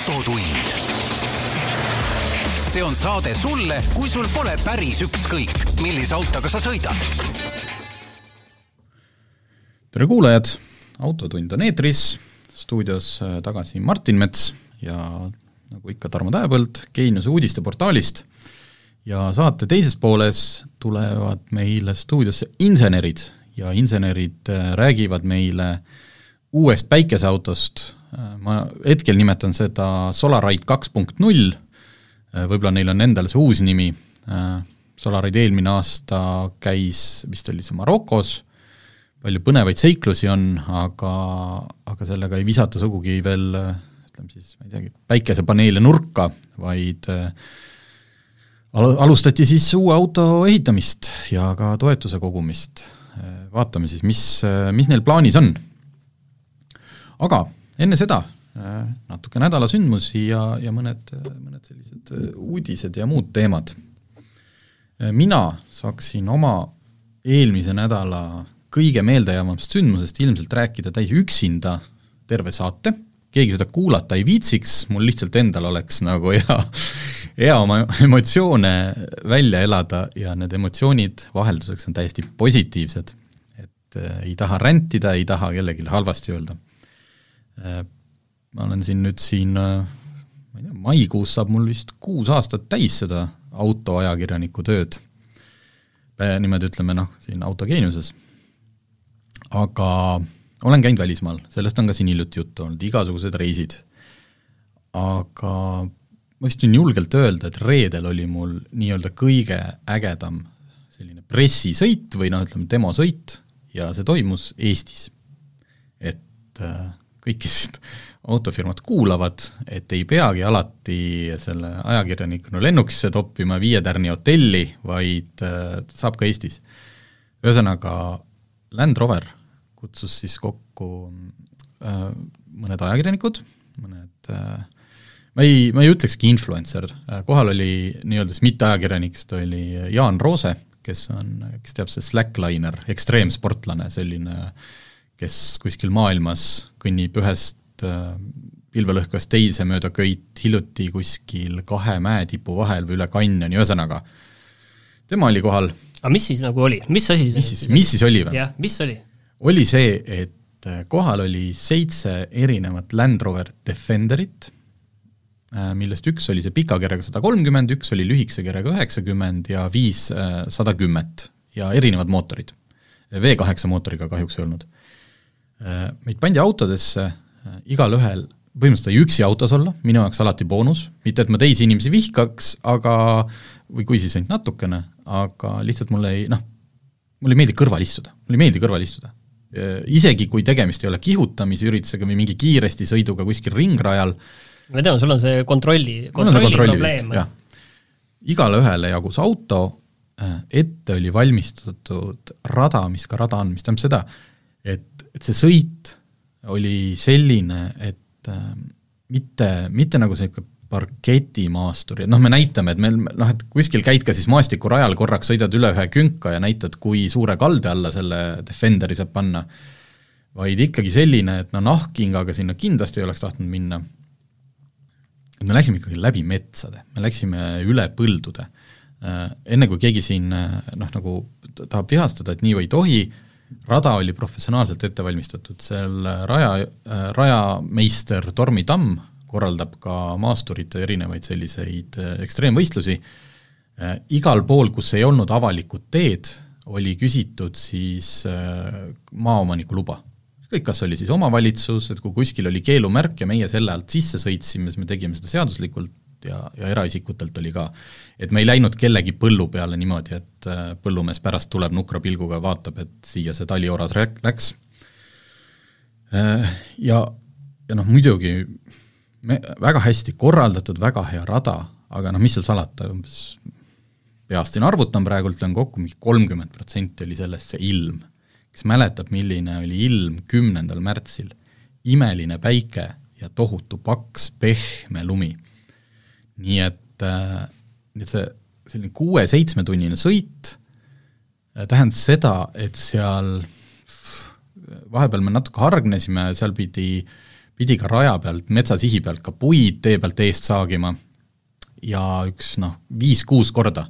autotund. see on saade sulle, kui sul pole päris ükskõik, millise autoga sa sõidad. tere kuulajad, Autotund on eetris, stuudios äh, tagasi Martin Mets ja nagu ikka, Tarmo Tähepõld Geeniuse uudisteportaalist ja saate teises pooles tulevad meile stuudiosse insenerid ja insenerid äh, räägivad meile uuest päikeseautost, ma hetkel nimetan seda Solarite kaks punkt null, võib-olla neil on endal see uus nimi, Solarite eelmine aasta käis, vist oli see Marokos, palju põnevaid seiklusi on, aga, aga sellega ei visata sugugi veel ütleme siis, ma ei teagi, päikesepaneele nurka, vaid al-, alustati siis uue auto ehitamist ja ka toetuse kogumist. vaatame siis, mis, mis neil plaanis on. aga enne seda natuke nädala sündmusi ja, ja mõned, mõned sellised uudised ja muud teemad. mina saaksin oma eelmise nädala kõige meeldejäävamast sündmusest ilmselt rääkida täis üksinda terve saate, keegi seda kuulata ei viitsiks, mul lihtsalt endal oleks nagu hea, hea oma emotsioone välja elada ja need emotsioonid vahelduseks on täiesti positiivsed. et äh, ei taha rändida, ei taha kellelegi halvasti öelda äh,. Ma olen siin nüüd siin äh, ma ei tea, maikuus saab mul vist kuus aastat täis seda autoajakirjaniku tööd äh,, niimoodi ütleme noh, siin Autogeeniuses. aga olen käinud välismaal, sellest on ka siin hiljuti juttu olnud, igasugused reisid, aga ma vist võin julgelt öelda, et reedel oli mul nii-öelda kõige ägedam selline pressisõit või noh, ütleme demosõit ja see toimus Eestis. et äh, kõik, kes autofirmad kuulavad, et ei peagi alati selle ajakirjanikuna lennukisse toppima viie tärni hotelli, vaid äh, saab ka Eestis. ühesõnaga, Land Rover kutsus siis kokku äh, mõned ajakirjanikud, mõned äh, ma ei, ma ei ütlekski influencer, äh, kohal oli nii-öelda siis mitteajakirjanikest oli Jaan Roose, kes on, kes teab, see slackliner, ekstreemsportlane, selline, kes kuskil maailmas kõnnib ühest äh, pilvelõhkast teise mööda köit, hiljuti kuskil kahe mäetipu vahel või üle kanjoni, ühesõnaga, tema oli kohal. aga mis siis nagu oli, mis asi see mis siis, mis siis oli või? jah, mis oli? oli see, et äh, kohal oli seitse erinevat Land Rover Defenderit, äh, millest üks oli see pika kerega sada kolmkümmend, üks oli lühikese kerega üheksakümmend ja viis sada kümmet ja erinevad mootorid. V8 mootoriga kahjuks ei olnud. Meid pandi autodesse, igalühel põhimõtteliselt sai üksi autos olla, minu jaoks alati boonus, mitte et ma teisi inimesi vihkaks, aga või kui siis ainult natukene, aga lihtsalt mulle ei noh, mulle ei meeldi kõrval istuda, mulle ei meeldi kõrval istuda Äh, isegi kui tegemist ei ole kihutamisüritusega või mingi kiiresti sõiduga kuskil ringrajal, ma tean, sul on see kontrolli, kontrolli, kontrolli probleem. igale ühele jagus auto, äh, ette oli valmistatud rada, mis ka rada on, mis tähendab seda, et, et see sõit oli selline, et äh, mitte, mitte nagu niisugune parketimaasturi, et noh, me näitame, et meil noh, et kuskil käid ka siis maastikurajal korraks, sõidad üle ühe künka ja näitad, kui suure kalde alla selle Defenderi saab panna, vaid ikkagi selline, et no nahkhingaga sinna kindlasti ei oleks tahtnud minna, me läksime ikkagi läbi metsade, me läksime üle põldude. Enne kui keegi siin noh, nagu tahab vihastada, et nii ei tohi, rada oli professionaalselt ette valmistatud, seal raja, rajameister Tormi Tamm korraldab ka maasturite erinevaid selliseid äh, ekstreemvõistlusi, äh, igal pool, kus ei olnud avalikku teed, oli küsitud siis äh, maaomaniku luba. ükskõik, kas oli siis omavalitsus, et kui kuskil oli keelumärk ja meie selle alt sisse sõitsime, siis me tegime seda seaduslikult ja, ja eraisikutelt oli ka. et me ei läinud kellegi põllu peale niimoodi, et põllumees pärast tuleb nukra pilguga, vaatab, et siia see talioras läks. Ja, ja noh, muidugi me, väga hästi korraldatud, väga hea rada, aga noh, mis seal salata, umbes peast siin arvutan praegu, ütlen kokku, mingi kolmkümmend protsenti oli sellest see ilm. kes mäletab, milline oli ilm kümnendal märtsil, imeline päike ja tohutu paks pehme lumi. Nii et äh,, et see selline kuue-seitsmetunnine sõit äh, tähendas seda, et seal vahepeal me natuke hargnesime, seal pidi äh, pidi ka raja pealt, metsasihi pealt ka puid tee pealt eest saagima ja üks noh, viis-kuus korda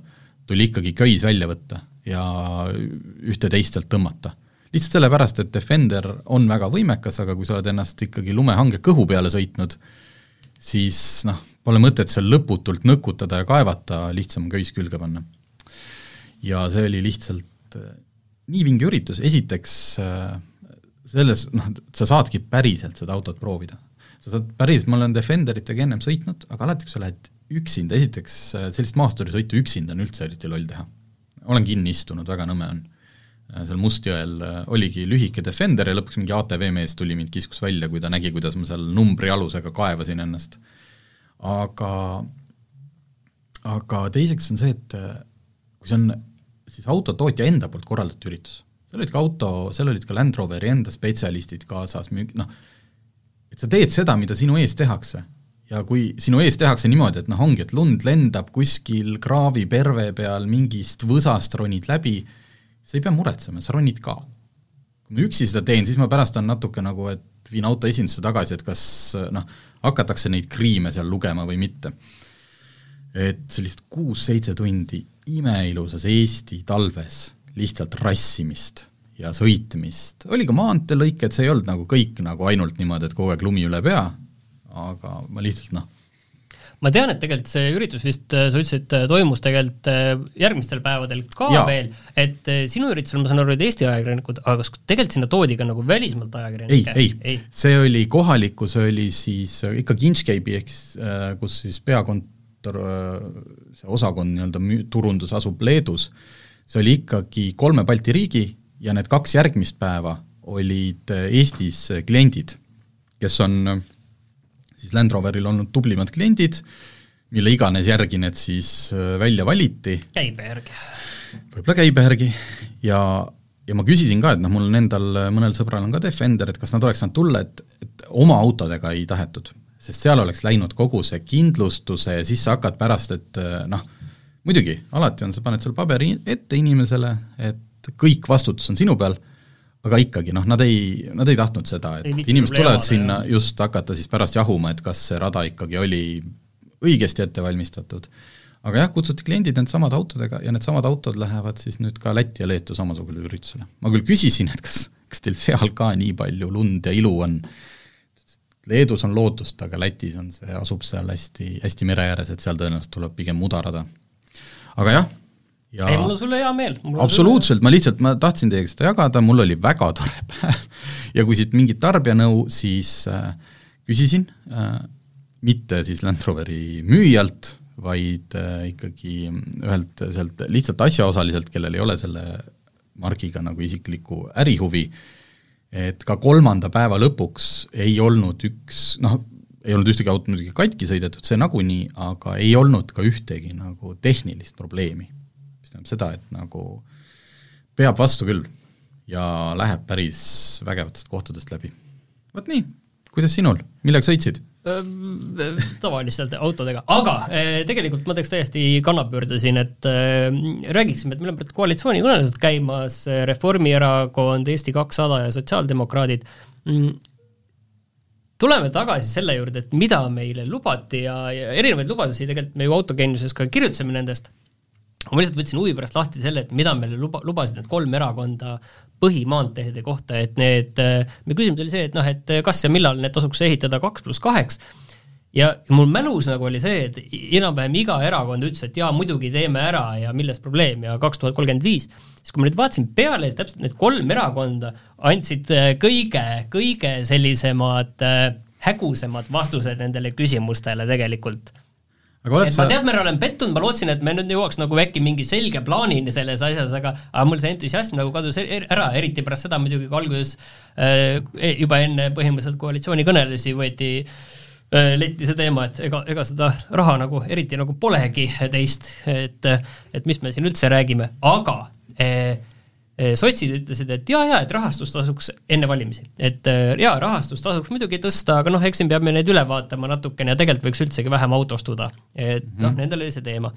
tuli ikkagi köis välja võtta ja ühte-teist sealt tõmmata. lihtsalt sellepärast, et Defender on väga võimekas, aga kui sa oled ennast ikkagi lumehange kõhu peale sõitnud, siis noh, pole mõtet seal lõputult nõkutada ja kaevata, lihtsam köis külge panna. ja see oli lihtsalt äh, nii vinge üritus, esiteks äh, selles, noh, sa saadki päriselt seda autot proovida. sa saad päriselt, ma olen Defenderitega ennem sõitnud, aga alati, kui sa lähed üksinda, esiteks äh, sellist maasturisõitu üksinda on üldse eriti loll teha. olen kinni istunud, väga nõme on. Seal Mustjõel oligi lühike Defender ja lõpuks mingi ATV mees tuli mind, kiskus välja, kui ta nägi, kuidas ma seal numbri alusega kaevasin ennast. Aga, aga teiseks on see, et kui see on siis autotootja enda poolt korraldatud üritus, seal olid ka auto, seal olid ka Land Roveri enda spetsialistid kaasas, noh, et sa teed seda, mida sinu ees tehakse ja kui sinu ees tehakse niimoodi, et noh, ongi, et lund lendab kuskil kraavi perve peal mingist võsast ronid läbi, sa ei pea muretsema, sa ronid ka. kui ma üksi seda teen, siis ma pärast on natuke nagu, et viin auto esindusse tagasi, et kas noh, hakatakse neid kriime seal lugema või mitte. et sellist kuus-seitse tundi imeilusas Eesti talves lihtsalt rassimist ja sõitmist, oli ka maanteelõike, et see ei olnud nagu kõik nagu ainult niimoodi, et kogu aeg lumi üle pea, aga ma lihtsalt noh, ma tean, et tegelikult see üritus vist, sa ütlesid, toimus tegelikult äh, järgmistel päevadel ka ja. veel, et äh, sinu üritusel ma saan aru, et Eesti ajakirjanikud, aga kas tegelikult sinna toodi ka nagu välismaalt ajakirjanikke? ei, ei, ei., see oli kohaliku, see oli siis äh, ikka Inchcape'i ehk kus siis peakontor, see osakond nii-öelda turundus asub Leedus, see oli ikkagi kolme Balti riigi ja need kaks järgmist päeva olid Eestis kliendid, kes on siis Land Roveril olnud tublimad kliendid, mille iganes järgi need siis äh, välja valiti. käibe järgi. võib-olla käibe järgi ja, ja ma küsisin ka, et noh, mul on endal, mõnel sõbral on ka Defender, et kas nad oleks saanud tulla, et, et oma autodega ei tahetud. sest seal oleks läinud kogu see kindlustuse ja siis sa hakkad pärast, et äh, noh, muidugi, alati on, sa paned seal paberi ette inimesele, et kõik vastutus on sinu peal aga ikkagi noh, nad ei, nad ei tahtnud seda, et ei, inimesed tulevad sinna ja. just hakata siis pärast jahuma, et kas see rada ikkagi oli õigesti ette valmistatud. aga jah, kutsuti kliendid needsamad autodega ja needsamad autod lähevad siis nüüd ka Lätti ja Leetu samasugusele üritusele. ma küll küsisin, et kas, kas teil seal ka nii palju lund ja ilu on, Leedus on lootust, aga Lätis on see, asub seal hästi, hästi mere ääres, et seal tõenäoliselt tuleb pigem mudarada. aga jah, ja ei, mul on sulle hea meel. absoluutselt, ma lihtsalt, ma tahtsin teiega seda jagada, mul oli väga tore päev. Ja kui siit mingit tarbijanõu, siis äh, küsisin äh,, mitte siis Land Roveri müüjalt, vaid äh, ikkagi ühelt sealt lihtsalt asjaosaliselt, kellel ei ole selle margiga nagu isiklikku ärihuvi, et ka kolmanda päeva lõpuks ei olnud üks noh, ei olnud ühtegi autot muidugi katki sõidetud, see nagunii, aga ei olnud ka ühtegi nagu tehnilist probleemi mis tähendab seda, et nagu peab vastu küll ja läheb päris vägevatest kohtadest läbi. vot nii, kuidas sinul, millega sõitsid? tavaliselt autodega, aga tegelikult ma teeks täiesti kannapöörde siin, et räägiksime, et meil on praegu koalitsioonikõnelused käimas, Reformierakond, Eesti kakssada ja sotsiaaldemokraadid. Mm, tuleme tagasi selle juurde, et mida meile lubati ja, ja erinevaid lubadusi tegelikult me ju autogeeniuses ka kirjutasime nendest ma lihtsalt võtsin huvi pärast lahti selle, et mida meile luba, lubasid need kolm erakonda põhimaanteede kohta, et need, meie küsimus oli see, et noh, et kas ja millal need tasuks ehitada kaks pluss kaheks, ja mul mälus nagu oli see, et enam-vähem iga erakond ütles, et jaa, muidugi teeme ära ja milles probleem ja kaks tuhat kolmkümmend viis, siis kui ma nüüd vaatasin peale, siis täpselt need kolm erakonda andsid kõige, kõige sellisemad äh, hägusemad vastused nendele küsimustele tegelikult aga oled et sa ma teadmäril olen pettunud, ma lootsin, et me nüüd jõuaks nagu äkki mingi selge plaanini selles asjas, aga aga mul see entusiasm nagu kadus ära, eriti pärast seda muidugi, kui alguses äh, e-, juba enne põhimõtteliselt koalitsioonikõnelusi võeti äh, leiti see teema, et ega, ega seda raha nagu eriti nagu polegi teist, et et mis me siin üldse räägime, aga äh, sotsid ütlesid, et jaa, jaa, et rahastus tasuks enne valimisi. et eh, jaa, rahastus tasuks muidugi tõsta, aga noh, eks siin peab neid üle vaatama natukene ja tegelikult võiks üldsegi vähem autostuda. et mm -hmm. noh, nendel oli see teema.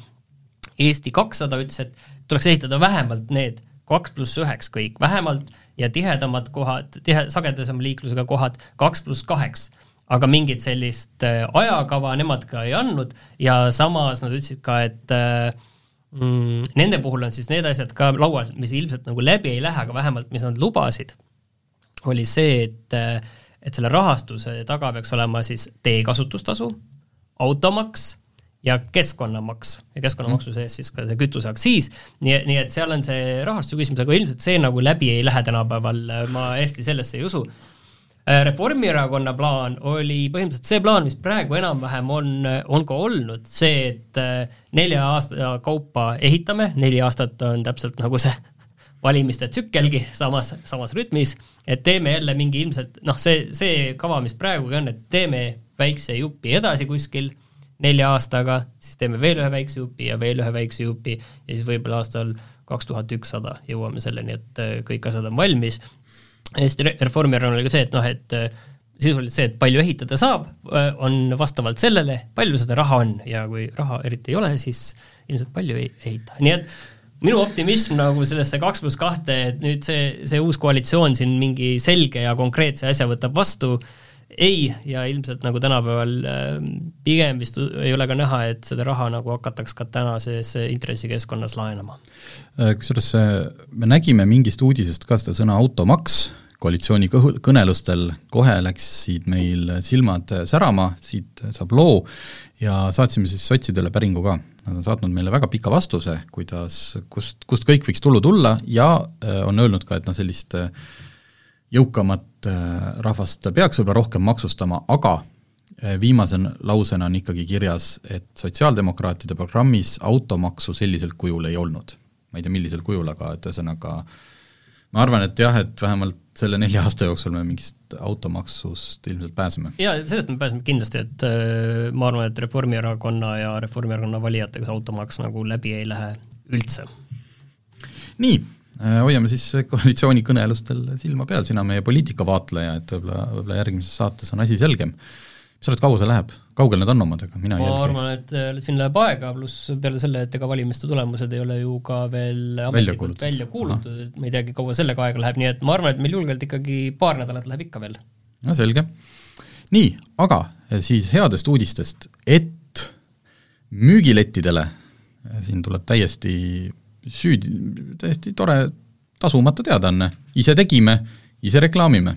Eesti kakssada ütles, et tuleks ehitada vähemalt need kaks pluss üheks kõik, vähemalt ja tihedamad kohad, tihe, sagedasema liiklusega kohad kaks pluss kaheks aga mingit sellist äh, ajakava nemad ka ei andnud ja samas nad ütlesid ka, et äh, mm, nende puhul on siis need asjad ka laual, mis ilmselt nagu läbi ei lähe, aga vähemalt mis nad lubasid, oli see, et et selle rahastuse taga peaks olema siis teekasutustasu, automaks ja keskkonnamaks ja keskkonnamaksu mm. sees siis ka see kütuseaktsiis, nii, nii et seal on see rahastuse küsimus, aga ilmselt see nagu läbi ei lähe tänapäeval, ma hästi sellesse ei usu. Äh, Reformierakonna plaan oli põhimõtteliselt see plaan, mis praegu enam-vähem on, on ka olnud, see, et äh, nelja aasta kaupa ehitame, neli aastat on täpselt nagu see valimiste tsükkelgi samas, samas rütmis, et teeme jälle mingi ilmselt noh, see, see kava, mis praegugi on, et teeme väikse jupi edasi kuskil nelja aastaga, siis teeme veel ühe väikse jupi ja veel ühe väikse jupi ja siis võib-olla aastal kaks tuhat ükssada jõuame selleni, et äh, kõik asjad on valmis. Eesti Reformierakonnal oli ka see, et noh, et äh, sisuliselt see, et palju ehitada saab, äh, on vastavalt sellele, palju seda raha on. Ja kui raha eriti ei ole, siis ilmselt palju ei ehita, nii et minu optimism nagu sellesse kaks pluss kahte, et nüüd see, see uus koalitsioon siin mingi selge ja konkreetse asja võtab vastu äh,, ei, ja ilmselt nagu tänapäeval ähm, pigem vist ei ole ka näha, et seda raha nagu hakataks ka tänases intressikeskkonnas laenama. Äh, kusjuures äh, me nägime mingist uudisest ka seda sõna automaks, koalitsiooni kõhu, kõnelustel kohe läksid meil silmad särama, siit saab loo, ja saatsime siis sotsidele päringu ka. Nad on saatnud meile väga pika vastuse, kuidas, kust, kust kõik võiks tulu tulla ja äh, on öelnud ka, et noh, sellist jõukamat Äh, rahvast peaks võib-olla rohkem maksustama, aga äh, viimase lausena on ikkagi kirjas, et sotsiaaldemokraatide programmis automaksu sellisel kujul ei olnud. ma ei tea, millisel kujul, aga et ühesõnaga ma arvan, et jah, et vähemalt selle nelja aasta jooksul me mingist automaksust ilmselt pääseme. jaa, sellest me pääseme kindlasti, et äh, ma arvan, et Reformierakonna ja Reformierakonna valijatega see automaks nagu läbi ei lähe üldse. nii, Äh, hoiame siis koalitsioonikõnelustel silma peal, sina meie poliitikavaatleja, et võib-olla, võib-olla järgmises saates on asi selgem. mis sa arvad, kaua see läheb, kaugel need on omadega, mina ma arvan, et äh, siin läheb aega, pluss peale selle, et ega valimiste tulemused ei ole ju ka veel ametlikult välja kuulutatud, et me ei teagi, kaua sellega aega läheb, nii et ma arvan, et meil julgelt ikkagi paar nädalat läheb ikka veel. no selge. nii, aga äh, siis headest uudistest, et müügilettidele, siin tuleb täiesti süüdi, täiesti tore tasumata teadaanne, ise tegime, ise reklaamime.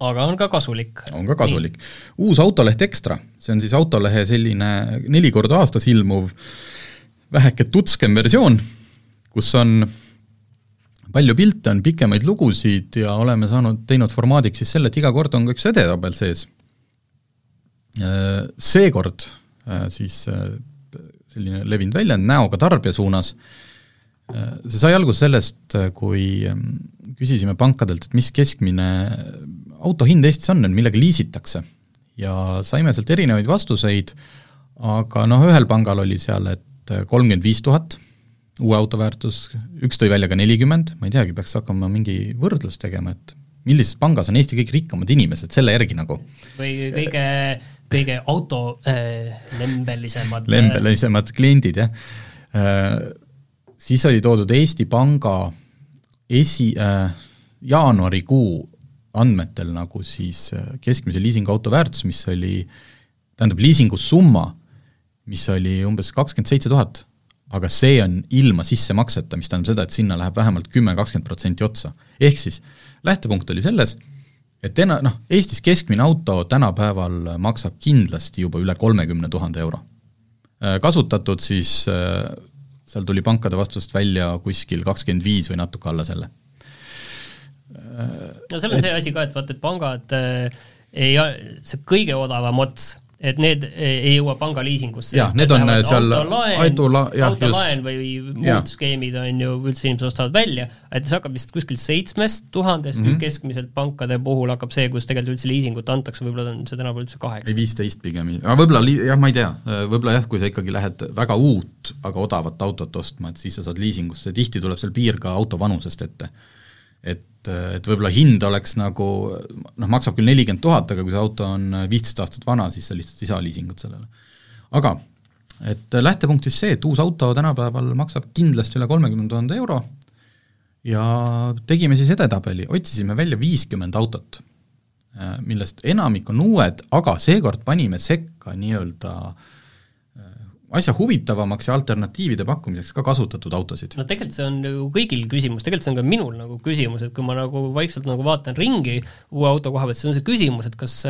Aga on ka kasulik. on ka kasulik. uus Autoleht Ekstra, see on siis Autolehe selline neli korda aastas ilmuv väheke tutskem versioon, kus on palju pilte, on pikemaid lugusid ja oleme saanud, teinud formaadiks siis selle, et iga kord on ka üks edetabel sees. Seekord siis selline levinud väljend näoga tarbija suunas see sai alguse sellest, kui ähm, küsisime pankadelt, et mis keskmine auto hind Eestis on, millega liisitakse. ja saime sealt erinevaid vastuseid, aga noh, ühel pangal oli seal, et kolmkümmend viis tuhat, uue auto väärtus, üks tõi välja ka nelikümmend, ma ei teagi, peaks hakkama mingi võrdlust tegema, et millises pangas on Eesti kõige rikkamad inimesed, selle järgi nagu. või kõige, kõige auto äh, lembelisemad lembelisemad kliendid, jah äh, siis oli toodud Eesti Panga esi- äh,, jaanuarikuu andmetel nagu siis äh, keskmise liisingauto väärtus, mis oli, tähendab liisingu summa, mis oli umbes kakskümmend seitse tuhat, aga see on ilma sissemakseta, mis tähendab seda, et sinna läheb vähemalt kümme, kakskümmend protsenti otsa. ehk siis lähtepunkt oli selles, et ena-, noh, Eestis keskmine auto tänapäeval maksab kindlasti juba üle kolmekümne tuhande euro. Äh, kasutatud siis äh, seal tuli pankade vastust välja kuskil kakskümmend viis või natuke alla selle. No seal on et, see asi ka, et vaata, et pangad äh, ei, see kõige odavam ots et need ei jõua pangaliisingusse. jah, need on seal autolaen, autolaen või muud ja. skeemid on ju, üldse inimesed ostavad välja, et see hakkab vist kuskil seitsmest tuhandest mm -hmm. keskmiselt pankade puhul hakkab see, kus tegelikult üldse liisingut antakse, võib-olla on see tänapäeval üldse kaheksa. ei, viisteist pigem, aga võib-olla jah, ma ei tea, võib-olla jah, kui sa ikkagi lähed väga uut, aga odavat autot ostma, et siis sa saad liisingusse, tihti tuleb seal piir ka auto vanusest ette et, et võib-olla hind oleks nagu noh, maksab küll nelikümmend tuhat, aga kui see auto on viisteist aastat vana, siis sa lihtsalt ei saa liisingut sellele. aga et lähtepunkt siis see, et uus auto tänapäeval maksab kindlasti üle kolmekümne tuhande euro ja tegime siis edetabeli, otsisime välja viiskümmend autot, millest enamik on uued, aga seekord panime sekka nii-öelda asja huvitavamaks ja alternatiivide pakkumiseks ka kasutatud autosid. no tegelikult see on ju kõigil küsimus, tegelikult see on ka minul nagu küsimus, et kui ma nagu vaikselt nagu vaatan ringi uue auto koha pealt, siis on see küsimus, et kas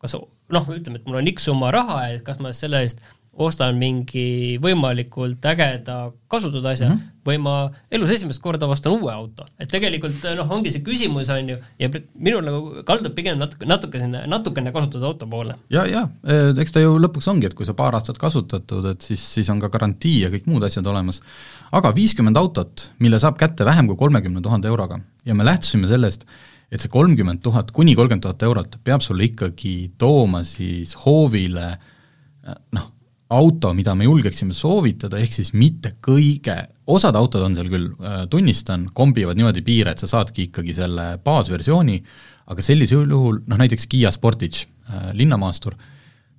kas noh, ütleme, et mul on X summa raha, et kas ma selle eest ostan mingi võimalikult ägeda kasutatud asja mm -hmm. või ma elus esimest korda ostan uue auto. et tegelikult noh, ongi see küsimus, on ju, ja minul nagu kaldub pigem natuke, natuke sinna, natukene kasutatud auto poole. ja, ja eh, eks ta ju lõpuks ongi, et kui sa paar aastat kasutatud, et siis, siis on ka garantii ja kõik muud asjad olemas. aga viiskümmend autot, mille saab kätte vähem kui kolmekümne tuhande euroga ja me lähtusime sellest, et see kolmkümmend tuhat, kuni kolmkümmend tuhat eurot peab sulle ikkagi tooma siis hoovile noh, auto, mida me julgeksime soovitada, ehk siis mitte kõige, osad autod on seal küll, äh, tunnistan, kombivad niimoodi piire, et sa saadki ikkagi selle baasversiooni, aga sellisel juhul, noh näiteks Kiia Sportage, äh, linnamaastur,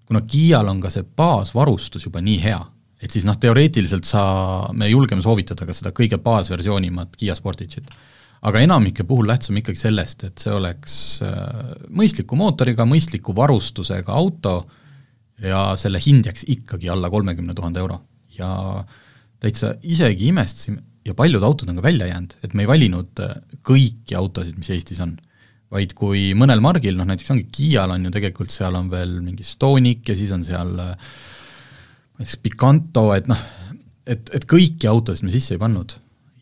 kuna Kiial on ka see baasvarustus juba nii hea, et siis noh, teoreetiliselt sa, me julgeme soovitada ka seda kõige baasversioonimat Kiia Sportage'it. aga enamike puhul lähtusime ikkagi sellest, et see oleks äh, mõistliku mootoriga, mõistliku varustusega auto, ja selle hind jääks ikkagi alla kolmekümne tuhande euro. ja täitsa isegi imestasime ja paljud autod on ka välja jäänud, et me ei valinud äh, kõiki autosid, mis Eestis on. vaid kui mõnel margil, noh näiteks ongi Kiial on ju tegelikult, seal on veel mingi Stonic ja siis on seal äh, näiteks Picanto, et noh, et, et kõiki autosid me sisse ei pannud.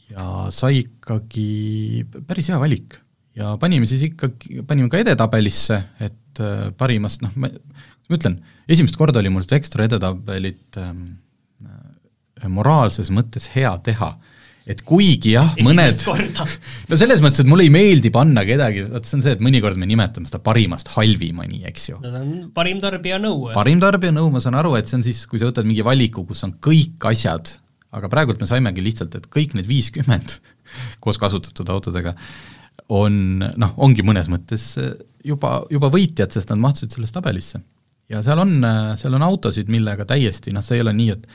ja sai ikkagi päris hea valik. ja panime siis ikkagi, panime ka edetabelisse, et äh, parimast noh, ma ütlen, esimest korda oli mul seda ekstra edetabelit ähm, äh, moraalses mõttes hea teha. et kuigi jah, mõned no selles mõttes, et mulle ei meeldi panna kedagi, vot see on see, et mõnikord me nimetame seda parimast halvimani, eks ju. no see on parim tarbija nõu. parim tarbija nõu, ma saan aru, et see on siis, kui sa võtad mingi valiku, kus on kõik asjad, aga praegult me saimegi lihtsalt, et kõik need viiskümmend koos kasutatud autodega on noh, ongi mõnes mõttes juba, juba võitjad, sest nad mahtusid sellest tabelisse ja seal on, seal on autosid, millega täiesti noh, see ei ole nii, et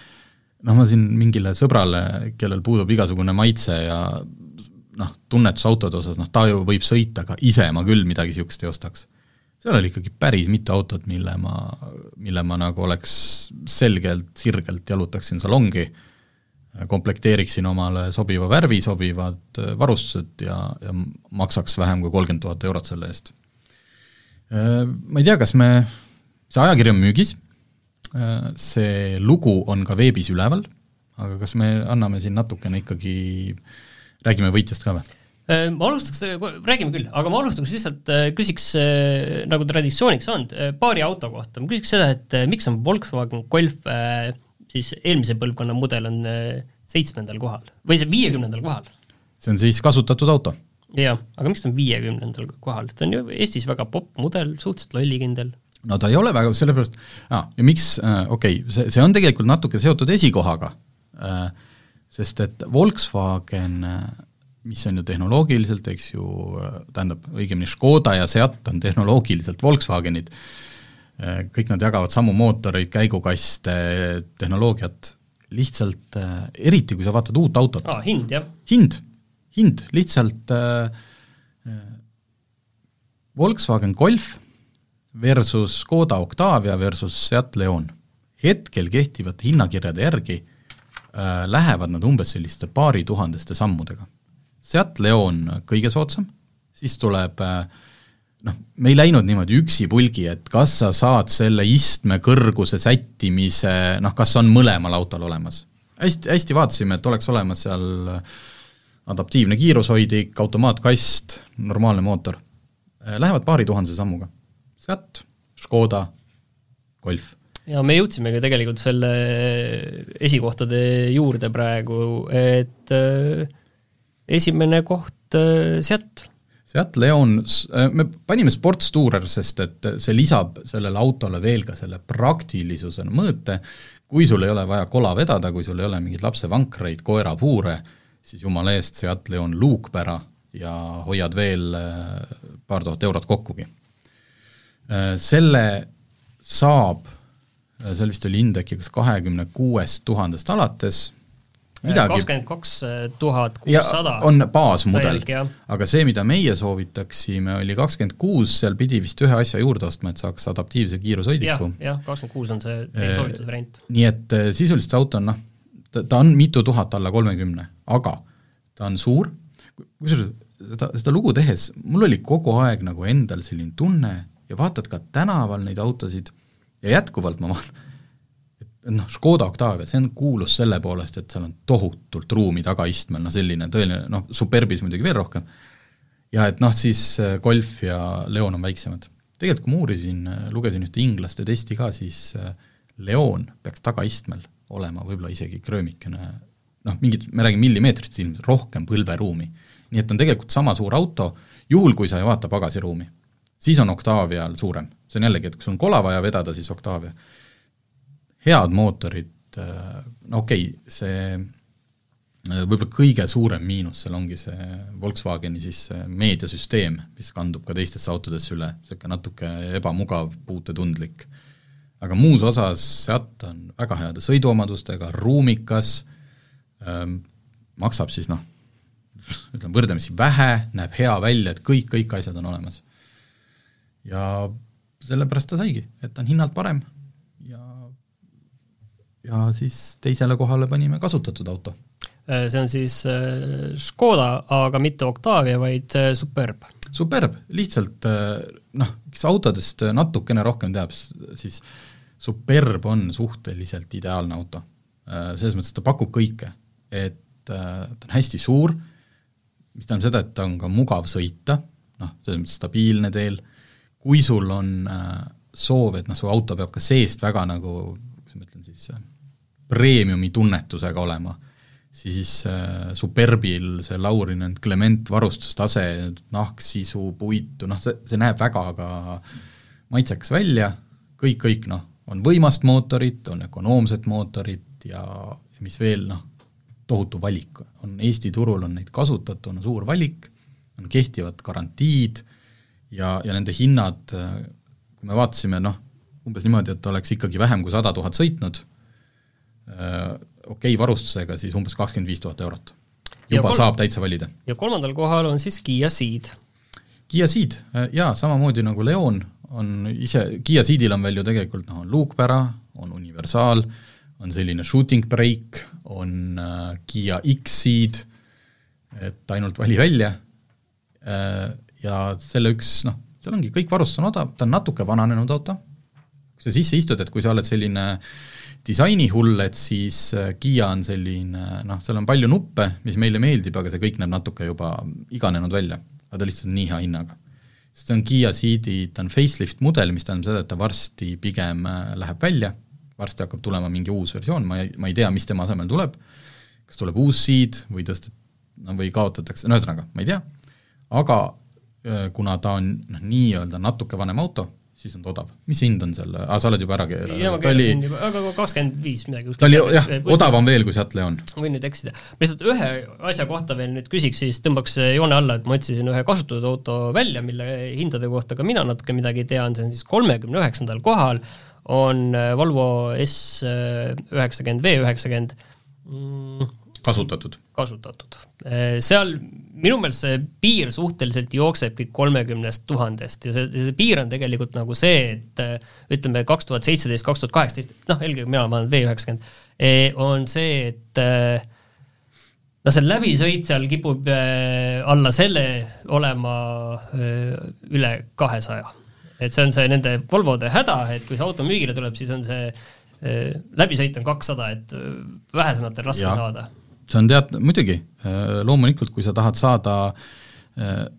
noh, ma siin mingile sõbrale, kellel puudub igasugune maitse ja noh, tunnetus autode osas, noh ta ju võib sõita, aga ise ma küll midagi niisugust ei ostaks. seal oli ikkagi päris mitu autot, mille ma, mille ma nagu oleks selgelt, sirgelt jalutaksin salongi, komplekteeriksin omale sobiva värvi, sobivad varustused ja, ja maksaks vähem kui kolmkümmend tuhat eurot selle eest. Ma ei tea, kas me see ajakiri on müügis, äh, see lugu on ka veebis üleval, aga kas me anname siin natukene ikkagi, räägime võitjast ka või? Äh, ma alustaks, räägime küll, aga ma alustaks lihtsalt, äh, küsiks nagu traditsiooniks saanud, paari auto kohta, ma küsiks seda, et miks on Volkswagen Golf siis eelmise põlvkonna mudel on seitsmendal kohal või see viiekümnendal kohal? see on siis kasutatud auto? jah, aga miks ta on viiekümnendal kohal, ta on ju Eestis väga popp mudel, suhteliselt lollikindel no ta ei ole väga, sellepärast ah,, ja miks äh,, okei okay,, see, see on tegelikult natuke seotud esikohaga äh,, sest et Volkswagen äh, mis on ju tehnoloogiliselt, eks ju, äh, tähendab, õigemini Škoda ja Seat on tehnoloogiliselt Volkswagenid, äh, kõik nad jagavad samu mootoreid, käigukaste, tehnoloogiat, lihtsalt eriti, kui sa vaatad uut autot ah,. hind, jah? hind, hind, lihtsalt äh, Volkswagen Golf versus Škoda Octavia versus Seat Leon. hetkel kehtivate hinnakirjade järgi äh, lähevad nad umbes selliste paarituhandeste sammudega. Seat Leon kõige soodsam, siis tuleb äh, noh, me ei läinud niimoodi üksipulgi, et kas sa saad selle istme kõrguse sättimise, noh, kas on mõlemal autol olemas. hästi, hästi vaatasime, et oleks olemas seal adaptiivne kiirushoidik, automaatkast, normaalne mootor. Äh, lähevad paari tuhandese sammuga Fiat, Škoda, Golf. ja me jõudsimegi tegelikult selle esikohtade juurde praegu, et äh, esimene koht äh, Seat. Seat Leon, äh, me panime Sports Tourer, sest et see lisab sellele autole veel ka selle praktilisuse mõõte, kui sul ei ole vaja kola vedada, kui sul ei ole mingeid lapsevankreid, koerapuure, siis jumala eest, Seat Leon luukpära ja hoiad veel paar tuhat eurot kokkugi Äh, selle saab, äh, seal vist oli Indeki kas kahekümne kuuest tuhandest alates midagi kakskümmend kaks tuhat ja kuussada. on baasmudel aga see, mida meie soovitaksime, oli kakskümmend kuus, seal pidi vist ühe asja juurde ostma, et saaks adaptiivse kiirushoidliku., jah, kakskümmend kuus on see teie Äh, soovitud variant. nii et sisuliselt see auto on noh, ta, ta on mitu tuhat alla kolmekümne, aga ta on suur, kusjuures seda, seda lugu tehes mul oli kogu aeg nagu endal selline tunne ja vaatad ka tänaval neid autosid ja jätkuvalt ma vaatan, noh, Škoda Octavia, see on kuulus selle poolest, et seal on tohutult ruumi tagaistmel, no selline tõeline noh, Superbis muidugi veel rohkem, ja et noh, siis äh, Golf ja Leon on väiksemad. tegelikult kui ma uurisin, lugesin ühte inglaste testi ka, siis äh, Leon peaks tagaistmel olema võib-olla isegi kröömikene noh, mingid, me räägime millimeetrist ilmselt, rohkem põlveruumi. nii et on tegelikult sama suur auto, juhul kui sa ei vaata pagasiruumi, siis on Octavial suurem. see on jällegi, et kui sul on kola vaja vedada, siis Octavia. head mootorid, no okei okay,, see võib-olla kõige suurem miinus seal ongi see Volkswageni siis see meediasüsteem, mis kandub ka teistesse autodesse üle, niisugune natuke ebamugav, puutetundlik. aga muus osas Seat on väga heade sõiduomadustega, ruumikas ähm,, maksab siis noh, ütleme võrdlemisi vähe, näeb hea välja, et kõik, kõik asjad on olemas. Ja sellepärast ta saigi, et ta on hinnalt parem. Ja ja siis teisele kohale panime kasutatud auto. Äh, see on siis äh, Škoda, aga mitte Octavia, vaid äh, Superb. Superb, lihtsalt noh, kes autodest natukene rohkem teab, siis Superb on suhteliselt ideaalne auto. selles mõttes, ta pakub kõike, et ta on hästi suur, mis tähendab seda, et ta on ka mugav sõita, noh, selles mõttes stabiilne teel, kui sul on soov, et noh, su auto peab ka seest väga nagu, kuidas ma ütlen siis, premiumi tunnetusega olema siis äh, Superbil see Laurinen Clement varustustase, nahksisu, puitu, noh, see, see näeb väga ka maitsekas välja, kõik, kõik noh, on võimast mootorit, on ökonoomset mootorit ja, ja mis veel, noh, tohutu valik. on Eesti turul on neid kasutatuna suur valik, on kehtivad garantiid ja, ja nende hinnad, kui me vaatasime, noh, umbes niimoodi, et oleks ikkagi vähem kui sada tuhat sõitnud, okei okay, varustusega, siis umbes kakskümmend viis tuhat eurot. juba kol... saab täitsa valida. ja kolmandal kohal on siis Kiia Ceed. Kiia Ceed, jaa, samamoodi nagu Leon on ise, Kiia Ceedil on veel ju tegelikult noh, on luukpära, on universaal, on selline shooting brake, on äh, Kiia X-Ceed, et ainult vali välja äh,, ja selle üks noh, seal ongi, kõik varustus on odav, ta on natuke vananenud auto, kui sa sisse istud, et kui sa oled selline äh, disainihull, et siis Kiia on selline noh, seal on palju nuppe, mis meile meeldib, aga see kõik näeb natuke juba iganenud välja. aga ta lihtsalt on nii hea hinnaga. sest see on Kiia Ceedi, ta on facelift mudel, mis tähendab seda, et ta varsti pigem läheb välja, varsti hakkab tulema mingi uus versioon, ma ei, ma ei tea, mis tema asemel tuleb, kas tuleb uus Ceed või tõstet-, no või kaotatakse, no ühesõnaga, ma ei tea, aga kuna ta on noh, nii-öelda natuke vanem auto, siis on ta odav. mis hind on seal, aa sa oled juba ära ma keerasin juba, aga kakskümmend viis midagi. ta oli jah, odavam veel kui Seat Leon. võin nüüd eksida. ma lihtsalt ühe asja kohta veel nüüd küsiks, siis tõmbaks joone alla, et ma otsisin ühe kasutatud auto välja, mille hindade kohta ka mina natuke midagi tean, see on siis kolmekümne üheksandal kohal, on Volvo S üheksakümmend V üheksakümmend mm, kasutatud. kasutatud. Seal minu meelest see piir suhteliselt jooksebki kolmekümnest tuhandest ja see, see piir on tegelikult nagu see, et ütleme, kaks tuhat seitseteist, kaks tuhat kaheksateist, noh, eelkõige mina, ma olen V üheksakümmend, on see, et no see läbisõit seal kipub alla selle olema üle kahesaja. et see on see nende Volvode häda, et kui see auto müügile tuleb, siis on see läbisõit on kakssada, et vähesematel raske ja. saada see on tead-, muidugi, loomulikult kui sa tahad saada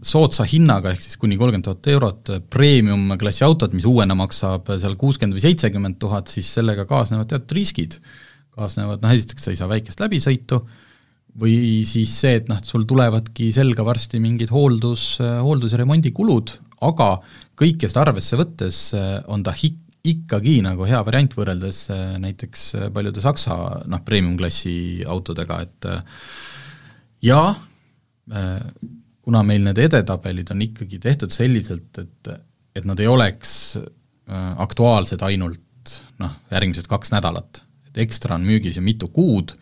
soodsa hinnaga, ehk siis kuni kolmkümmend tuhat eurot premium-klassi autot, mis uuena maksab seal kuuskümmend või seitsekümmend tuhat, siis sellega kaasnevad teatud riskid. kaasnevad, noh esiteks sa ei saa väikest läbisõitu, või siis see, et noh, sul tulevadki selga varsti mingid hooldus, hooldus- ja remondikulud, aga kõike seda arvesse võttes on ta hik-, ikkagi nagu hea variant võrreldes näiteks paljude Saksa noh, premium-klassi autodega, et ja kuna meil need edetabelid on ikkagi tehtud selliselt, et, et nad ei oleks aktuaalsed ainult noh, järgmised kaks nädalat, et ekstra on müügis ju mitu kuud,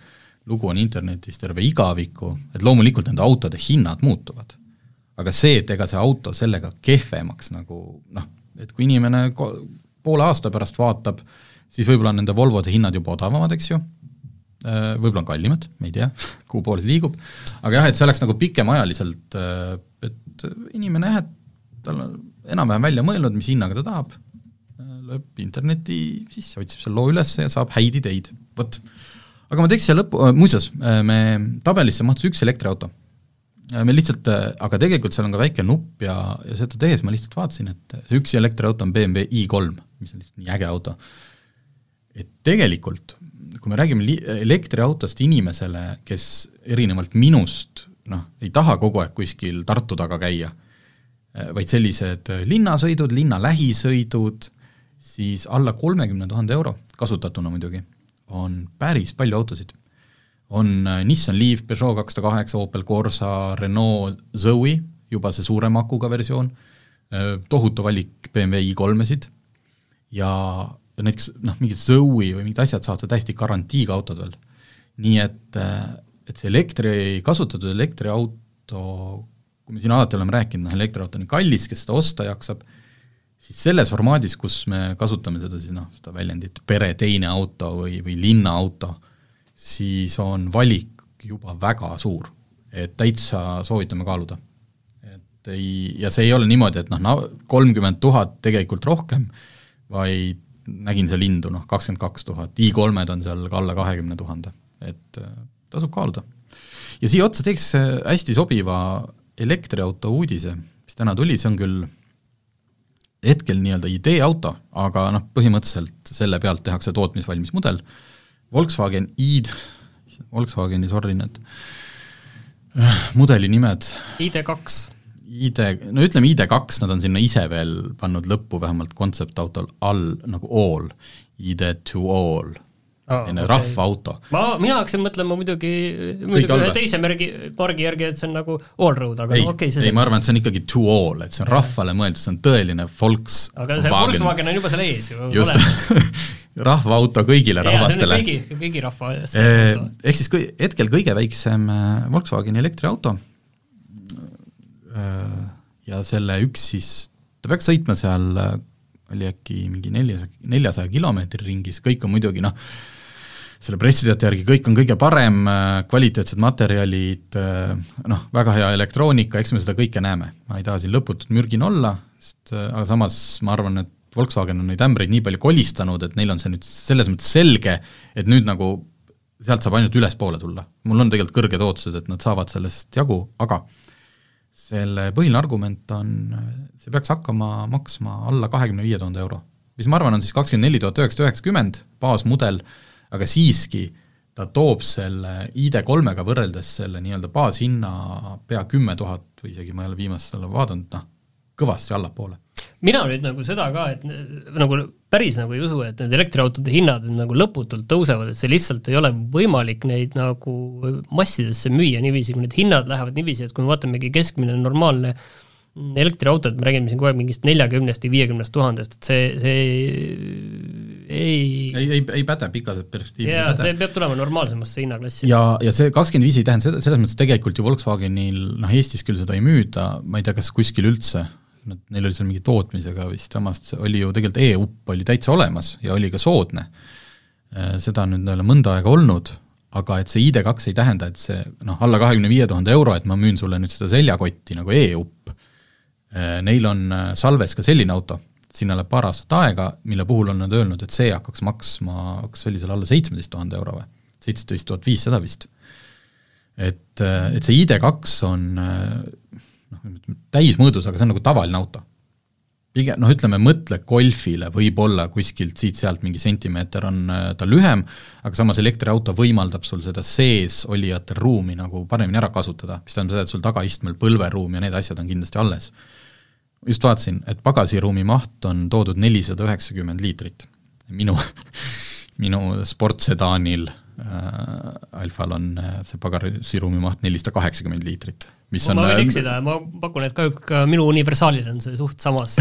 lugu on internetis terve igaviku, et loomulikult nende autode hinnad muutuvad. aga see, et ega see auto sellega kehvemaks nagu noh, et kui inimene poole aasta pärast vaatab, siis võib-olla on nende Volvode hinnad juba odavamad, eks ju, äh, võib-olla on kallimad, me ei tea, kuhu poole see liigub, aga jah, et see oleks nagu pikemaajaliselt, äh, et inimene jah, et tal on enam-vähem välja mõelnud, mis hinnaga ta tahab, äh, lööb interneti sisse, otsib selle loo üles ja saab häid ideid, vot. Aga ma teeks siia lõppu, muuseas, me, tabelisse mahtus üks elektriauto. Äh, me lihtsalt, aga tegelikult seal on ka väike nupp ja, ja seda tehes ma lihtsalt vaatasin, et see üks elektriauto on BMW i3, mis on lihtsalt nii äge auto. et tegelikult, kui me räägime li-, elektriautost inimesele, kes erinevalt minust noh, ei taha kogu aeg kuskil Tartu taga käia, vaid sellised linnasõidud, linna lähisõidud, siis alla kolmekümne tuhande euro, kasutatuna muidugi on päris palju autosid. On äh, Nissan Leaf, Peugeot kakssada kaheksa, Opel Corsa, Renault Zoe, juba see suurema akuga versioon, äh, tohutu valik BMW i3-esid ja näiteks noh, mingid Zoe või mingid asjad saavad täiesti garantiiga autod veel. nii et, äh, et see elektri, kasutatud elektriauto, kui me siin alati oleme rääkinud, noh elektriauto on kallis, kes seda osta jaksab, siis selles formaadis, kus me kasutame seda siis noh, seda väljendit pere teine auto või, või linnaauto, siis on valik juba väga suur. et täitsa soovitame kaaluda. et ei, ja see ei ole niimoodi, et noh, kolmkümmend tuhat tegelikult rohkem, vaid nägin seal hindu, noh, kakskümmend kaks tuhat, i3-d on seal ka alla kahekümne tuhande, et äh, tasub kaaluda. ja siia otsa teeks äh, hästi sobiva elektriauto uudise, mis täna tuli, see on küll hetkel nii-öelda ideeauto, aga noh, põhimõtteliselt selle pealt tehakse tootmisvalmis mudel, Volkswagen ID, Volkswageni, sorry, need äh, mudeli nimed. ID2. ID, no ütleme ID2, nad on sinna ise veel pannud lõppu vähemalt kontseptautol all nagu all, ID to all oh, okay. rahvaauto. ma, mina hakkasin mõtlema muidugi, muidugi ühe teise märgi, margi järgi, et see on nagu allroad, aga ei no okei okay,, ei ma arvan, et see on ikkagi to all, et see on rahvale mõeldud, see on tõeline Volks aga see Volkswagen. On juba seal ees ju just. rahvaauto kõigile rahvastele. kõigi, kõigi rahva ehk siis kõi-, hetkel kõige väiksem äh, Volkswageni elektriauto. Äh, ja selle üks siis, ta peaks sõitma seal äh, oli äkki mingi neljasaja, neljasaja kilomeetri ringis, kõik on muidugi noh, selle pressiteate järgi kõik on kõige parem, kvaliteetsed materjalid, noh, väga hea elektroonika, eks me seda kõike näeme. ma ei taha siin lõputut mürgin olla, sest aga samas ma arvan, et Volkswagen on neid ämbreid nii palju kolistanud, et neil on see nüüd selles mõttes selge, et nüüd nagu sealt saab ainult ülespoole tulla. mul on tegelikult kõrged ootused, et nad saavad sellest jagu, aga selle põhiline argument on, see peaks hakkama maksma alla kahekümne viie tuhande euro. mis ma arvan, on siis kakskümmend neli tuhat üheksasada üheksakümmend, baasmudel, aga siiski ta toob selle ID3-ga võrreldes selle nii-öelda baashinna pea kümme tuhat või isegi ma ei ole viimast selle vaadanud, noh, kõvasti allapoole. mina nüüd nagu seda ka, et nagu päris nagu ei usu, et need elektriautode hinnad nagu lõputult tõusevad, et see lihtsalt ei ole võimalik neid nagu massidesse müüa niiviisi, kui need hinnad lähevad niiviisi, et kui me vaatamegi keskmine normaalne elektriauto, et me räägime siin kogu aeg mingist neljakümnest ja viiekümnest tuhandest, et see, see ei ei, ei, ei päde pikas perspektiivis. jaa, see peab tulema normaalsemasse hinnaklassi. ja, ja see kakskümmend viis ei tähenda seda, selles mõttes tegelikult ju Volkswagenil noh, Eestis küll seda ei müüda, ma ei tea, kas kuskil üldse, nad, neil oli seal mingi tootmisega vist, samas oli ju tegelikult e-up oli täitsa olemas ja oli ka soodne. Äh, seda on nüüd jälle mõnda aega olnud, aga et see ID2 ei tähenda, et see noh, alla kahekümne viie tuhande euro, et ma müün sulle nüüd seda seljakotti nagu e-up Äh, neil on äh, Salves ka selline auto, sinna läheb paar aastat aega, mille puhul on nad öelnud, et see hakkaks maksma, kas see oli seal alla seitsmeteist tuhande euro või? seitseteist tuhat viissada vist. et, äh, et see ID2 on noh, täismõõdus, aga see on nagu tavaline auto. pigem noh, ütleme, mõtle Golfile, võib-olla kuskilt siit-sealt mingi sentimeeter on ta lühem, aga samas elektriauto võimaldab sul seda sees olijate ruumi nagu paremini ära kasutada, mis tähendab seda, et sul tagaistmel põlveruum ja need asjad on kindlasti alles just vaatasin, et pagasiruumi maht on toodud nelisada üheksakümmend liitrit. minu, minu sportsedaanil äh,, Alfal on äh, see pagarasiruumi maht nelisada kaheksakümmend liitrit, mis on ma võin äh, eksida, ma pakun, et kahjuks ka minu universaalil on see suht samas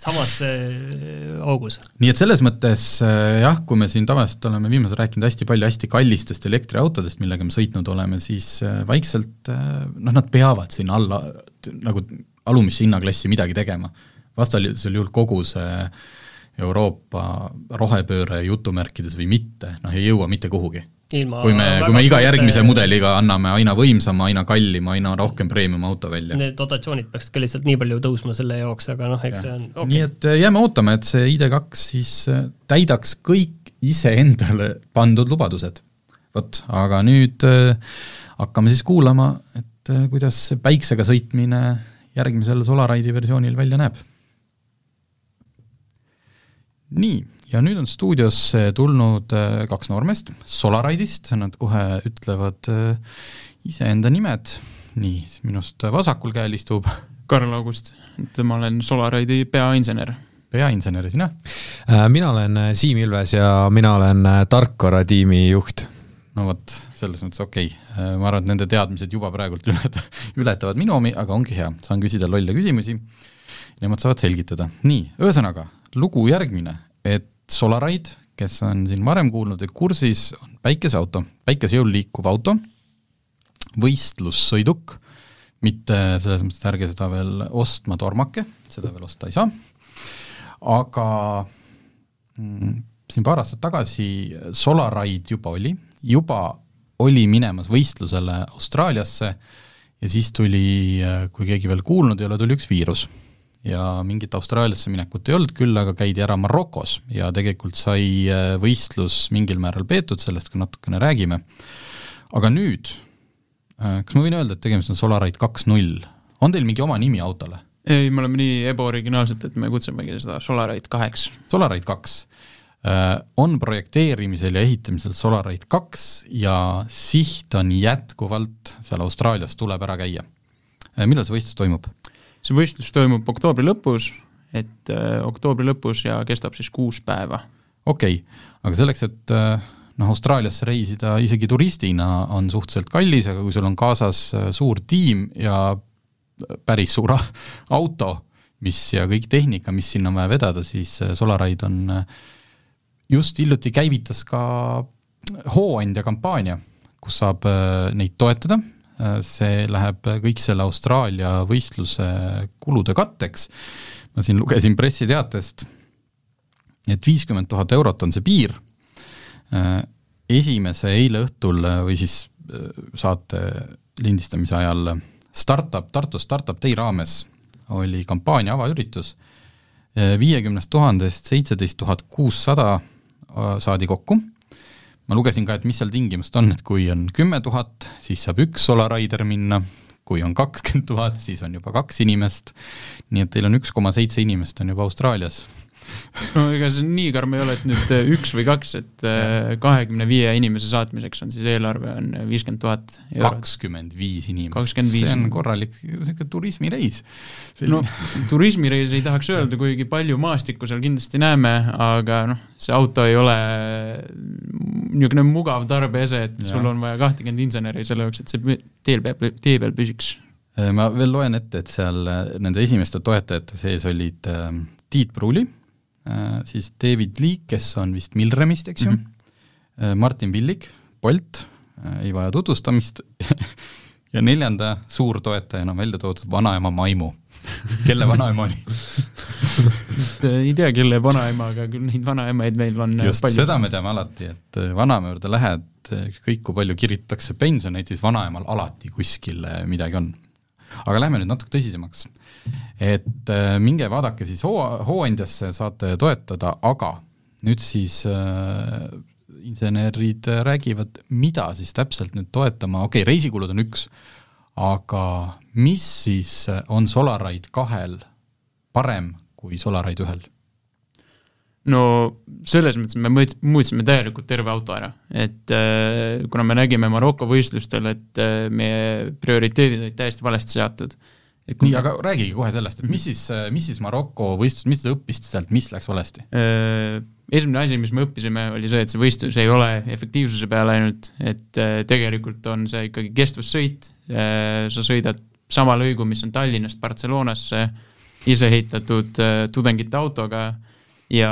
samas äh, augus. nii et selles mõttes jah, kui me siin tavaliselt oleme viimasel rääkinud hästi palju hästi kallistest elektriautodest, millega me sõitnud oleme, siis vaikselt noh, nad peavad sinna alla nagu alumisse hinnaklassi midagi tegema. vastasel juhul kogu see Euroopa rohepööre jutumärkides või mitte, noh ei jõua mitte kuhugi. Kui me, kui me iga järgmise mudeliga anname aina võimsama, aina kallima, aina rohkem premium auto välja. Need dotatsioonid peaksid ka lihtsalt nii palju tõusma selle jaoks, aga noh, eks see on okay. nii et äh, jääme ootama, et see ID2 siis äh, täidaks kõik iseendale pandud lubadused. vot, aga nüüd äh, hakkame siis kuulama, et kuidas see päiksega sõitmine järgmisel Solaride'i versioonil välja näeb. nii, ja nüüd on stuudiosse tulnud äh, kaks noormeest Solaride'ist, nad kohe ütlevad äh, iseenda nimed, nii, minust vasakul käel istub Karl August, et ma olen Solaride'i peainsener. peainsener, sina? Äh, mina olen Siim Ilves ja mina olen tarkvaratiimi juht. No vot, selles mõttes okei. Okay., ma arvan, et nende teadmised juba praegult ületavad, ületavad minu omi, aga ongi hea, saan küsida lolle küsimusi, nemad saavad selgitada. nii, ühesõnaga, lugu järgmine, et Solaride, kes on siin varem kuulnud ja kursis, on päikeseauto, päikesejõul liikuv auto, võistlussõiduk, mitte selles mõttes, et ärge seda veel ostma tormake, seda veel osta ei saa, aga mm, siin paar aastat tagasi Solaride juba oli, juba oli minemas võistlusele Austraaliasse ja siis tuli, kui keegi veel kuulnud ei ole, tuli üks viirus. ja mingit Austraaliasse minekut ei olnud, küll aga käidi ära Marokos ja tegelikult sai äh, võistlus mingil määral peetud, sellest ka natukene räägime. aga nüüd, kas ma võin öelda, et tegemist on Solaride kaks null, on teil mingi oma nimi autole? ei, me oleme nii ebaoriginaalsed, et me kutsumegi seda Solaride kaheks. Solaride kaks on projekteerimisel ja ehitamisel Solaride kaks ja siht on jätkuvalt seal Austraalias tuleb ära käia. millal see võistlus toimub? see võistlus toimub oktoobri lõpus, et äh, oktoobri lõpus ja kestab siis kuus päeva. okei okay., aga selleks, et äh, noh, Austraaliasse reisida isegi turistina on suhteliselt kallis, aga kui sul on kaasas äh, suur tiim ja päris suur auto, mis ja kõik tehnika, mis sinna on vaja vedada, siis Solaride on just hiljuti käivitas ka hooandja kampaania, kus saab neid toetada, see läheb kõik selle Austraalia võistluse kulude katteks, ma siin lugesin pressiteatest, et viiskümmend tuhat eurot on see piir, esimese eile õhtul või siis saate lindistamise ajal startup, Tartu Startup Day raames oli kampaania avaüritus, viiekümnest tuhandest seitseteist tuhat kuussada saadi kokku, ma lugesin ka, et mis seal tingimused on, et kui on kümme tuhat, siis saab üks Solarider minna, kui on kakskümmend tuhat, siis on juba kaks inimest, nii et teil on üks koma seitse inimest on juba Austraalias no ega see nii karm ei ole, et nüüd üks või kaks, et kahekümne viie inimese saatmiseks on siis eelarve on viiskümmend tuhat eurot. kakskümmend viis inimest, 25. see on korralik niisugune turismireis. no turismireis ei tahaks öelda, kuigi palju maastikku seal kindlasti näeme, aga noh, see auto ei ole niisugune mugav tarbeese, et ja. sul on vaja kahtekümmet inseneri selle jaoks, et see teel peab, tee peal püsiks ma veel loen ette, et seal nende esimeste toetajate sees olid äh, Tiit Pruuli äh,, siis David Leak, kes on vist Milremist, eks ju. Mm, -hmm. äh, Martin Villig, Bolt. Äh,, ei vaja tutvustamist. Ja neljanda suurtoetajana välja toodud vanaema Maimu. Kelle vanaema oli? Ei tea, kelle vanaema, aga küll neid vanaemaid meil on just seda me teame alati, et vanaema juurde lähed, ükskõik kui palju kirjutatakse pensioneid, siis vanaemal alati kuskil midagi on. Aga lähme nüüd natuke tõsisemaks. et äh, minge vaadake siis hoo, hooandjasse, saate toetada, aga nüüd siis äh, insenerid räägivad, mida siis täpselt nüüd toetama, okei okay,, reisikulud on üks, aga mis siis on Solaride kahel parem kui Solaride ühel? No selles mõttes me muutsime täielikult terve auto ära, et äh, kuna me nägime Maroko võistlustel, et äh, meie prioriteedid olid täiesti valesti seatud, nii, aga räägige kohe sellest, et mis siis, mis siis Maroko võistlus, mis te õppisite sealt, mis läks valesti? Äh, esimene asi, mis me õppisime, oli see, et see võistlus ei ole efektiivsuse peal ainult, et äh, tegelikult on see ikkagi kestvussõit, sa sõidad sama lõigu, mis on Tallinnast Barcelonasse iseehitatud äh, tudengite autoga ja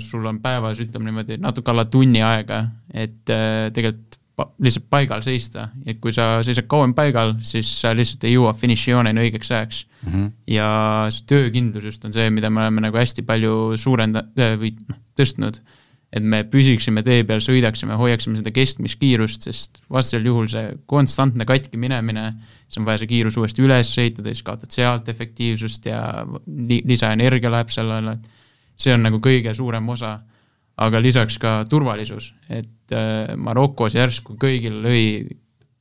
sul on päevas, ütleme niimoodi, natuke alla tunni aega, et äh, tegelikult lihtsalt paigal seista, et kui sa seisad kauem paigal, siis sa lihtsalt ei jõua finišijooneni õigeks ajaks. Ja see töökindlus just on see, mida me oleme nagu hästi palju suurendanud või noh, tõstnud. et me püsiksime tee peal, sõidaksime, hoiaksime seda kestmiskiirust, sest vastasel juhul see konstantne katki minemine, siis on vaja see kiirus uuesti üles ehitada, siis kaotad sealt efektiivsust ja li- lisaenergia läheb sellele, see on nagu kõige suurem osa. aga lisaks ka turvalisus, et äh, Marokos järsku kõigil lõi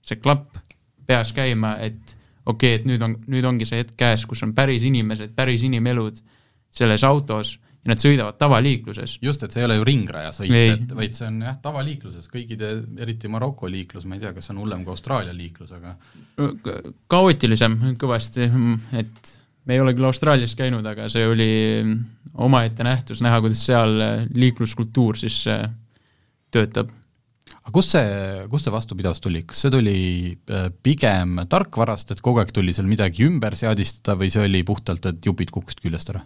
see klapp peas käima, et okei okay,, et nüüd on, nüüd ongi see hetk käes, kus on päris inimesed, päris inimelud selles autos ja nad sõidavad tavaliikluses. just, et see ei ole ju ringrajasõit et vaid see on jah, tavaliikluses, kõigide, eriti Maroko liiklus, ma ei tea, kas see on hullem kui Austraalia liiklus, aga kaootilisem kõvasti, et me ei ole küll Austraalias käinud, aga see oli omaette nähtus näha, kuidas seal liikluskultuur siis äh, töötab. aga kust see, kust see vastupidavus tuli, kas see tuli äh, pigem tarkvarast, et kogu aeg tuli seal midagi ümber seadistada või see oli puhtalt, et jupid kukkusid küljest ära?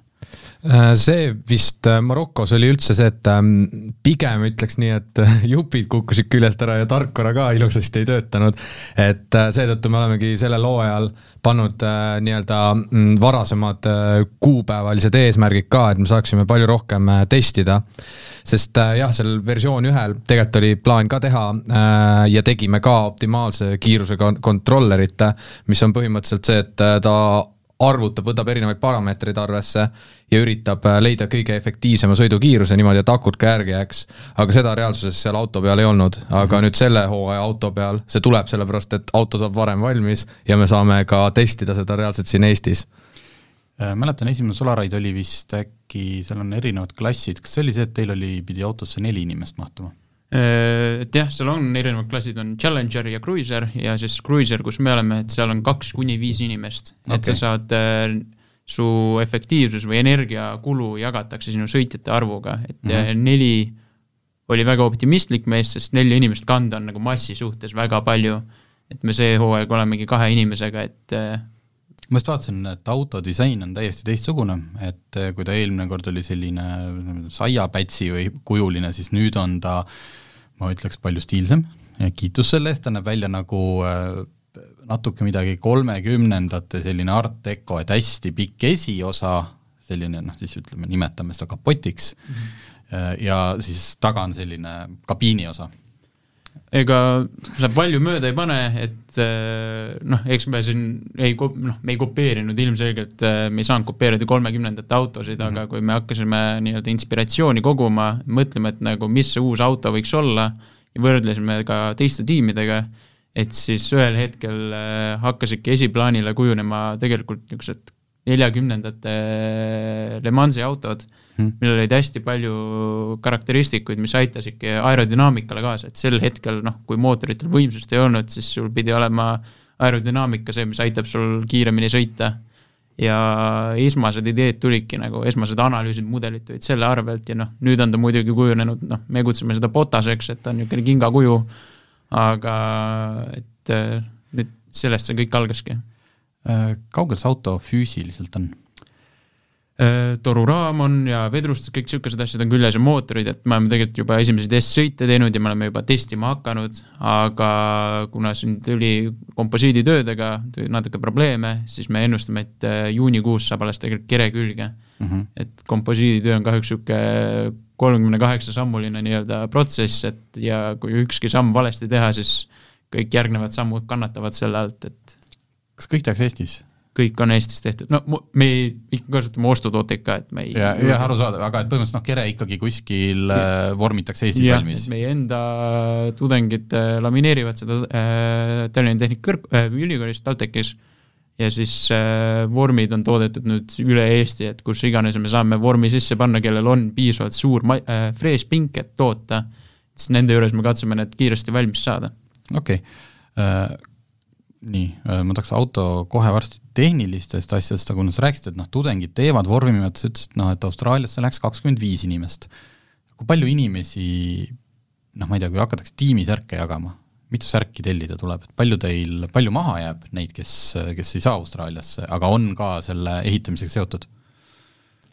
Äh, see vist äh, Marokos oli üldse see, et ähm, pigem ütleks nii, et äh, jupid kukkusid küljest ära ja tarkvara ka ilusasti ei töötanud. et seetõttu me olemegi sellel hooajal pannud nii-öelda mm, varasemad kuupäevalised eesmärgid ka, et me saaksime palju rohkem testida. sest jah, seal versioon ühel tegelikult oli plaan ka teha ja tegime ka optimaalse kiirusega kontrollerit, mis on põhimõtteliselt see, et ta arvutab, võtab erinevaid parameetreid arvesse ja üritab äh, leida kõige efektiivsema sõidukiiruse niimoodi, et akud ka järgi jääks. aga seda reaalsuses seal auto peal ei olnud, aga nüüd selle hooaja auto peal see tuleb sellepärast, et auto saab varem valmis ja me saame ka testida seda reaalselt siin Eestis. Äh, mäletan, esimene Solaraid oli vist äkki, seal on erinevad klassid, kas see oli see, et teil oli, pidi autosse neli inimest mahtuma? Äh, et jah, seal on erinevad klassid, on Challenger ja Cruiser ja siis Cruiser, kus me oleme, et seal on kaks kuni viis inimest, et Okei. sa saad äh, su efektiivsus või energiakulu jagatakse sinu sõitjate arvuga, et mm -hmm. neli oli väga optimistlik mees, sest nelja inimest kanda on nagu massi suhtes väga palju. et me see hooaeg olemegi kahe inimesega, et äh, ma just vaatasin, et auto disain on täiesti teistsugune, et eh, kui ta eelmine kord oli selline saiapätsi või kujuline, siis nüüd on ta ma ütleks palju stiilsem. Ja kiitus selle eest, ta näeb välja nagu äh, natuke midagi kolmekümnendate selline art deco, et hästi pikk esiosa, selline noh, siis ütleme, nimetame seda kapotiks. Mm, -hmm. ja siis taga on selline kabiini osa ega sa palju mööda ei pane, et äh, noh, eks me siin ei, noh, me ei kopeerinud ilmselgelt, me ei saanud kopeerida kolmekümnendate autosid mm, -hmm. aga kui me hakkasime nii-öelda inspiratsiooni koguma, mõtlema, et nagu mis see uus auto võiks olla ja võrdlesime ka teiste tiimidega, et siis ühel hetkel äh, hakkasidki esiplaanile kujunema tegelikult niisugused neljakümnendate Le Mansi autod Hmm. millel olid hästi palju karakteristikuid, mis aitasidki aerodünaamikale kaasa, et sel hetkel noh, kui mootoritel võimsust ei olnud, siis sul pidi olema aerodünaamika see, mis aitab sul kiiremini sõita. ja esmased ideed tulidki nagu, esmased analüüsid, mudelid tulid selle arvelt ja noh, nüüd on ta muidugi kujunenud, noh, me kutsume seda botaseks, et ta on niisugune kingakuju, aga et äh, nüüd sellest see kõik algaski Äh, kaugel see auto füüsiliselt on? Äh, toruraam on ja vedrustused, kõik niisugused asjad on küljes ja mootorid, et me oleme tegelikult juba esimesi testsõite teinud ja me oleme juba testima hakanud, aga kuna siin tuli komposiiditöödega tuli natuke probleeme, siis me ennustame, et äh, juunikuus saab alles tegelikult kere külge Mm -hmm. et komposiiditöö on kahjuks niisugune kolmekümne kaheksa sammuline nii-öelda protsess, et ja kui ükski samm valesti teha, siis kõik järgnevad sammud kannatavad selle alt, et kas kõik tehakse Eestis? Kõik on Eestis tehtud, no me ikka kasutame ostutooteid ka, et me ei ja, jah, arusaadav, aga et põhimõtteliselt noh, kere ikkagi kuskil äh, vormitakse Eestis jah, valmis meie enda tudengid äh, lamineerivad seda äh, Tallinna Tehnikakõrg- äh,, ülikoolis TalTechis ja siis äh, vormid on toodetud nüüd üle Eesti, et kus iganes me saame vormi sisse panna, kellel on piisavalt suur ma- äh, freespink, et toota, siis nende juures me katsume need kiiresti valmis saada. okei okay., nii, ma tahaks auto kohe varsti tehnilistest asjadest, aga kuna sa rääkisid, et noh, tudengid teevad vormimimet, sa ütlesid, noh, et Austraaliasse läks kakskümmend viis inimest. kui palju inimesi noh, ma ei tea, kui hakatakse tiimisärke jagama, mitu särki tellida tuleb, et palju teil, palju maha jääb neid, kes, kes ei saa Austraaliasse, aga on ka selle ehitamisega seotud?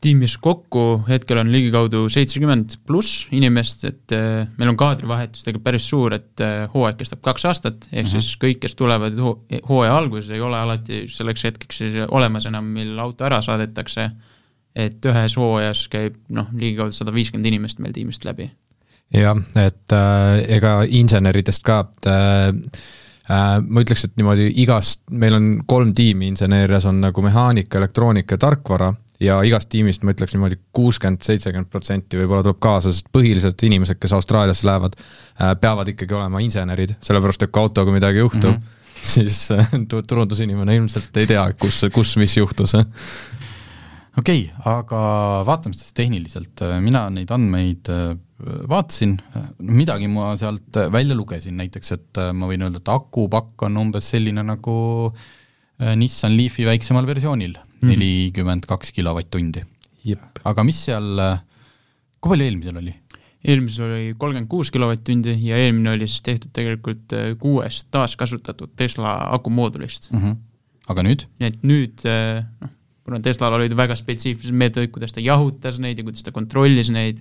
Tiimis kokku hetkel on ligikaudu seitsekümmend pluss inimest, et äh, meil on kaadrivahetus tegelikult päris suur, et äh, hooaeg kestab kaks aastat, ehk mm -hmm. siis kõik, kes tulevad hooaja alguses, ei ole alati selleks hetkeks olemas enam, mil auto ära saadetakse, et ühes hooajas käib noh, ligikaudu sada viiskümmend inimest meil tiimist läbi. Jah, et äh, ega inseneridest ka äh, ma ütleks, et niimoodi igast, meil on kolm tiimi insenerias on nagu mehaanika, elektroonika ja tarkvara ja igast tiimist ma ütleks niimoodi kuuskümmend, seitsekümmend protsenti võib-olla tuleb kaasa, sest põhiliselt inimesed, kes Austraaliasse lähevad äh,, peavad ikkagi olema insenerid, sellepärast et kui autoga midagi juhtub mm, -hmm. siis äh, turundusinimene ilmselt ei tea, kus, kus mis juhtus okei okay,, aga vaatame siis tehniliselt, mina neid andmeid äh, vaatasin, midagi ma sealt välja lugesin, näiteks et ma võin öelda, et akupakk on umbes selline nagu Nissan Leafi väiksemal versioonil. Nelikümmend kaks kilovatt-tundi. aga mis seal, kui palju eelmisel oli? eelmisel oli kolmkümmend kuus kilovatt-tundi ja eelmine oli siis tehtud tegelikult kuuest taaskasutatud Tesla akumoodulist mm. -hmm. aga nüüd? nii et nüüd noh, kuna Teslal olid väga spetsiifilised meetodid, kuidas ta jahutas neid ja kuidas ta kontrollis neid,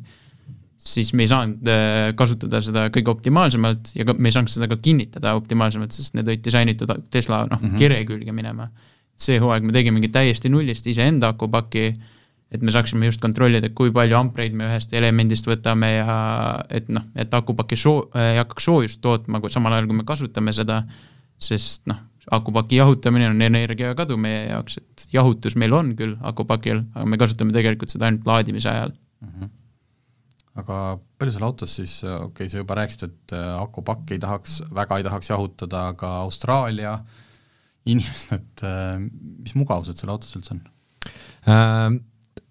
siis me ei saanud äh, kasutada seda kõige optimaalsemalt ja ka me ei saanud seda ka kinnitada optimaalsemalt, sest need olid disainitud Tesla noh mm -hmm., kere külge minema. See hooaeg me tegimegi täiesti nullist iseenda akupaki, et me saaksime just kontrollida, kui palju ampreid me ühest elemendist võtame ja et noh, et akupaki soo-, ei hakkaks soojust tootma, kui samal ajal, kui me kasutame seda, sest noh, akupaki jahutamine on energiakadu meie jaoks, et jahutus meil on küll akupakil, aga me kasutame tegelikult seda ainult laadimise ajal mm. -hmm. aga palju seal autos siis, okei okay,, sa juba rääkisid, et äh, akupakk ei tahaks, väga ei tahaks jahutada, aga Austraalia inimesed, äh, mis mugavused seal autos üldse on ähm.?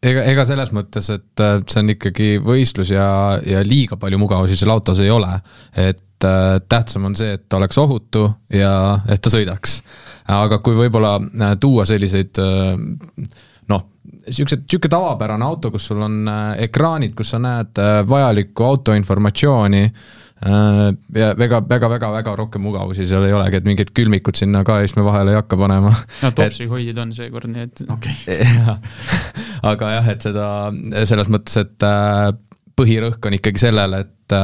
ega, ega selles mõttes, et äh, see on ikkagi võistlus ja, ja liiga palju mugavusi seal autos ei ole, et äh, tähtsam on see, et ta oleks ohutu ja et ta sõidaks. aga kui võib-olla äh, tuua selliseid äh, noh, siuksed, sihuke tavapärane auto, kus sul on äh, ekraanid, kus sa näed vajalikku auto informatsiooni ja väga, väga, väga, väga rohkem mugavusi seal ei olegi, et mingid külmikud sinna ka istme vahele ei hakka panema. no topsi et... hoidjad on seekord, nii et okei okay. aga jah, et seda selles mõttes, et põhirõhk on ikkagi sellele, et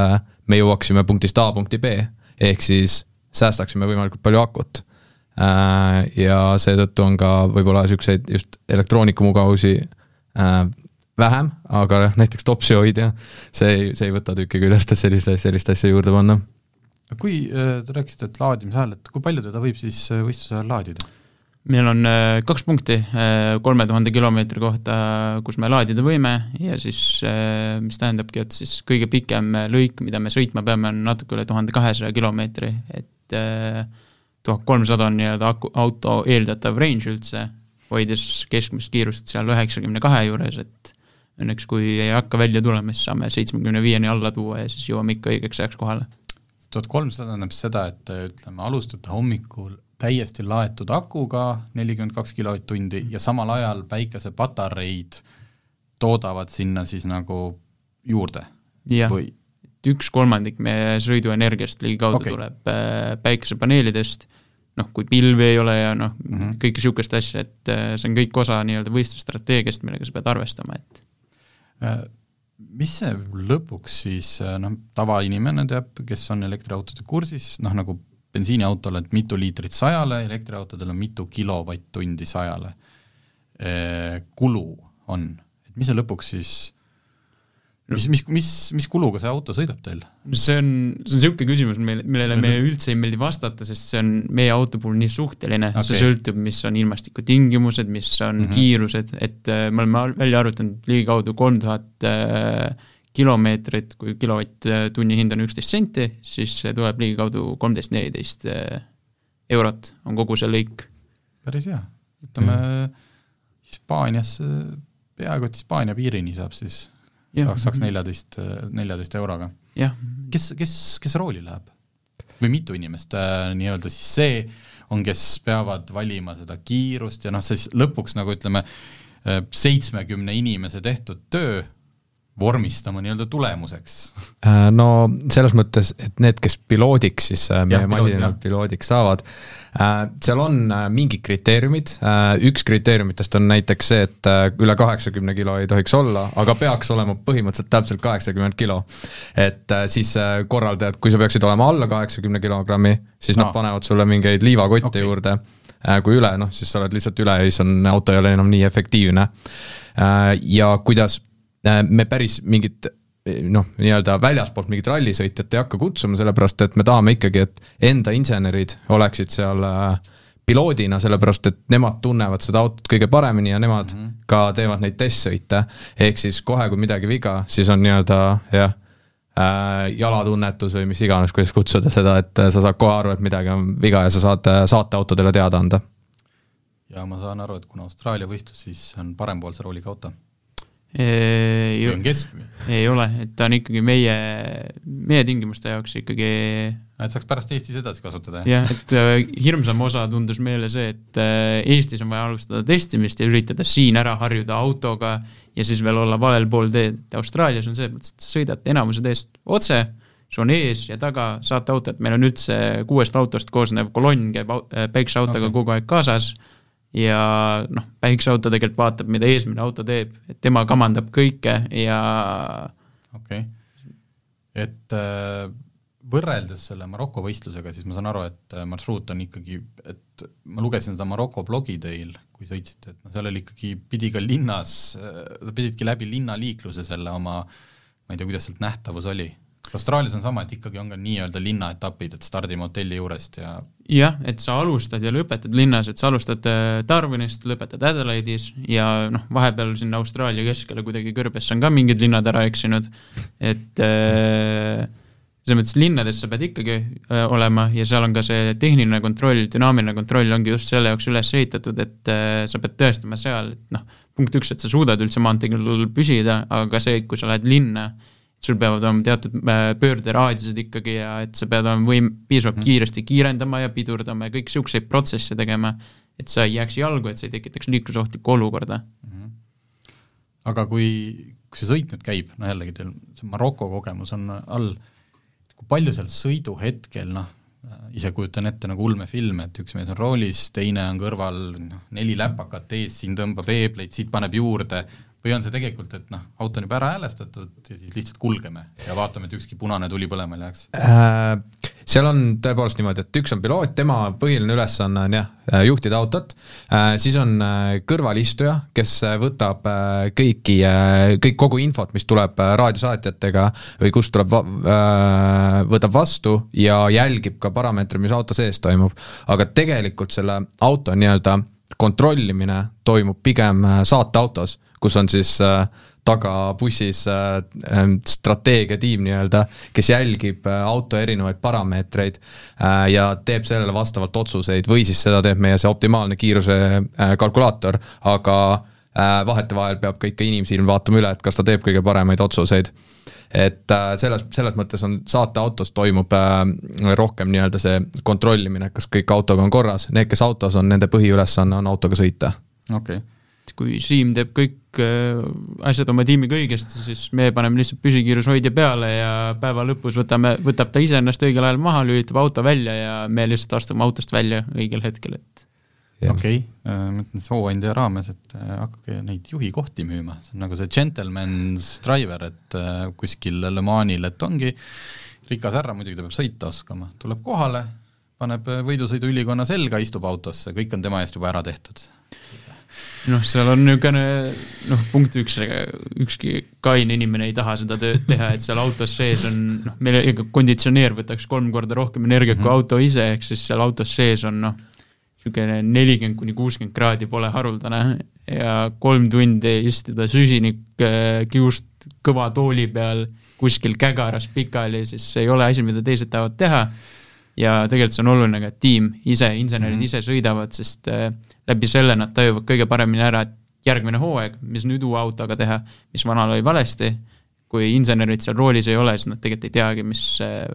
me jõuaksime punktist A punkti B, ehk siis säästaksime võimalikult palju akut. Äh, ja seetõttu on ka võib-olla niisuguseid just elektroonikamugavusi äh, vähem, aga näiteks topsi hoidja, see ei, see ei võta tükki küljest, et sellist, sellist asja juurde panna. kui äh, te rääkisite, et laadimise ajal, et kui palju teda võib siis võistluse ajal laadida? meil on äh, kaks punkti äh, kolme tuhande kilomeetri kohta, kus me laadida võime ja siis äh, mis tähendabki, et siis kõige pikem lõik, mida me sõitma peame, on natuke üle tuhande kahesaja kilomeetri, et tuhat kolmsada on nii-öelda aku, auto eeldatav range üldse, hoides keskmist kiirust seal üheksakümne kahe juures, et õnneks kui ei hakka välja tulema, siis saame seitsmekümne viieni alla tuua ja siis jõuame ikka õigeks ajaks kohale. tuhat kolmsada tähendab seda, et ütleme, alustate hommikul täiesti laetud akuga, nelikümmend kaks kilovatt-tundi ja samal ajal päikesepatareid toodavad sinna siis nagu juurde? jah, üks kolmandik meie sõiduenergiast ligikaudu okay. tuleb äh, päikesepaneelidest, noh, kui pilvi ei ole ja noh mm -hmm., kõike niisugust asja, et äh, see on kõik osa nii-öelda võistlusstrateegiast, millega sa pead arvestama, et mis see lõpuks siis, noh, tavainimene teab, kes on elektriautode kursis, noh nagu bensiiniautol on mitu liitrit sajale, elektriautodel on mitu kilovatt-tundi sajale kulu on, et mis see lõpuks siis mis, mis, mis, mis kuluga see auto sõidab teil? see on, see on niisugune küsimus, mille, millele meile üldse ei meeldi vastata, sest see on meie auto puhul nii suhteline okay., see sõltub, mis on ilmastikutingimused, mis on mm -hmm. kiirused, et äh, me oleme välja arvutanud ligikaudu kolm tuhat äh, kilomeetrit, kui kilovatt-tunni hind on üksteist senti, siis see tuleb ligikaudu kolmteist, neliteist eh, eurot on kogu see lõik. päris hea, ütleme mm. Hispaanias, peaaegu et Hispaania piirini saab siis, saaks, saaks neljateist, neljateist euroga. kes, kes, kes rooli läheb? või mitu inimest äh, nii-öelda siis see on, kes peavad valima seda kiirust ja noh, siis lõpuks nagu ütleme, seitsmekümne inimese tehtud töö vormistama nii-öelda tulemuseks? Äh, no selles mõttes, et need, kes piloodiks siis äh, meie masinad piloodiks saavad, äh, seal on mingid kriteeriumid, üks kriteeriumitest on näiteks see, et üle kaheksakümne kilo ei tohiks olla, aga peaks olema põhimõtteliselt täpselt kaheksakümmend kilo. et siis korraldajad, kui sa peaksid olema alla kaheksakümne kilogrammi, siis no. nad panevad sulle mingeid liivakotte okay. juurde, kui üle, noh siis sa oled lihtsalt üle ja siis on, auto ei ole enam nii efektiivne. ja kuidas me päris mingit noh, nii-öelda väljaspoolt mingit rallisõitjat ei hakka kutsuma, sellepärast et me tahame ikkagi, et enda insenerid oleksid seal äh, piloodina, sellepärast et nemad tunnevad seda autot kõige paremini ja nemad mm -hmm. ka teevad neid testsõite. ehk siis kohe, kui midagi viga, siis on nii-öelda jah äh,, jalatunnetus või mis iganes, kuidas kutsuda seda, et sa saad kohe aru, et midagi on viga ja sa saad saateautodele teada anda. ja ma saan aru, et kuna Austraalia võistlus, siis on parempoolse rooliga auto ei, ei ole, et ta on ikkagi meie, meie tingimuste jaoks ikkagi et saaks pärast Eestis edasi kasutada? jah, et äh, hirmsam osa tundus meile see, et äh, Eestis on vaja alustada testimist ja üritada siin ära harjuda autoga ja siis veel olla valel pool teed, et Austraalias on see, et sa sõidad enamuse teest otse, sul on ees ja taga saateauto, et meil on üldse kuuest autost koosnev kolonn käib äh, päikseautoga okay. kogu aeg kaasas ja noh, päikseauto tegelikult vaatab, mida eesmine auto teeb, et tema kamandab kõike ja okei okay., et äh, võrreldes selle Maroko võistlusega, siis ma saan aru, et äh, marsruut on ikkagi, et ma lugesin seda Maroko blogi teil, kui sõitsite, et noh, seal oli ikkagi, pidi ka linnas, äh, sa pididki läbi linnaliikluse selle oma, ma ei tea, kuidas sealt nähtavus oli kas Austraalias on sama, et ikkagi on ka nii-öelda linnaetapid, et stardime hotelli juurest ja jah, et sa alustad ja lõpetad linnas, et sa alustad äh, Darwinist, lõpetad Adelaide'is ja noh, vahepeal sinna Austraalia keskele kuidagi kõrbesse on ka mingid linnad ära eksinud, et äh, selles mõttes linnades sa pead ikkagi äh, olema ja seal on ka see tehniline kontroll, dünaamiline kontroll ongi just selle jaoks üles ehitatud, et äh, sa pead tõestama seal, et noh, punkt üks, et sa suudad üldse maanteel püsida, aga see, kui sa lähed linna, sul peavad olema teatud äh, pöörderaadiused ikkagi ja et sa pead olema võim-, piisavalt -hmm. kiiresti kiirendama ja pidurdama ja kõiki niisuguseid protsesse tegema, et sa ei jääks jalgu, et sa ei tekitaks liiklusohtlikku olukorda. -hmm. aga kui, kui see sõit nüüd käib, no jällegi teil see Maroko kogemus on all, kui palju seal sõiduhetkel noh, ise kujutan ette nagu ulmefilm, et üks mees on roolis, teine on kõrval, noh, neli läpakat ees, siin tõmbab eebleid, siit paneb juurde, või on see tegelikult, et noh, auto on juba ära häälestatud ja siis lihtsalt kulgeme ja vaatame, et ükski punane tuli põlema ei läheks äh,? seal on tõepoolest niimoodi, et üks on piloot, tema põhiline ülesanne on jah, äh, juhtida autot äh,, siis on äh, kõrvalistuja, kes äh, võtab äh, kõiki äh,, kõik, kogu infot, mis tuleb äh, raadiosaatjatega või kust tuleb äh,, võtab vastu ja jälgib ka parameetreid, mis auto sees toimub. aga tegelikult selle auto nii-öelda kontrollimine toimub pigem saateautos kus on siis äh, taga bussis äh, ähm, strateegiatiim nii-öelda, kes jälgib äh, auto erinevaid parameetreid ja teeb sellele vastavalt otsuseid või siis seda teeb meie see optimaalne kiiruse kalkulaator, aga vahetevahel peab ka ikka inimsilm vaatama üle, et kas ta teeb kõige paremaid otsuseid. Et selles, selles mõttes on saateautos toimub rohkem nii-öelda see kontrollimine, kas kõik autoga on korras, need, kes autos on, nende põhiülesanne on autoga sõita. okei. okay kui Siim teeb kõik äh, asjad oma tiimiga õigesti, siis me paneme lihtsalt püsikiirushoidja peale ja päeva lõpus võtame, võtab ta ise ennast õigel ajal maha, lülitab auto välja ja me lihtsalt astume autost välja õigel hetkel, et okei. Okay., äh, ma ütlen sooandja raames, et äh, hakake neid juhikohti müüma, see on nagu see gentleman's driver, et kuskil Le Manil, et ongi rikas härra, muidugi ta peab sõita oskama, tuleb kohale, paneb võidusõiduülikonna selga, istub autosse, kõik on tema eest juba ära tehtud noh, seal on niisugune noh, punkt üks, ükski kaine inimene ei taha seda tööd teha, et seal autos sees on noh, meil konditsioneer võtaks kolm korda rohkem energiat mm -hmm. kui mhm. auto ise, ehk siis seal autos sees on noh, niisugune nelikümmend kuni kuuskümmend kraadi pole haruldane ja kolm tundi istuda süsinikkiust kõva tooli peal kuskil kägaras pikali, siis see ei ole asi, mida teised tahavad teha ja tegelikult see on oluline ka, et tiim ise, insenerid mm -hmm. ise sõidavad, sest äh, läbi selle nad tajuvad kõige paremini ära, et järgmine hooaeg, mis nüüd uue autoga teha, mis vanal oli valesti, kui insenerid seal roolis ei ole, siis nad tegelikult ei teagi, mis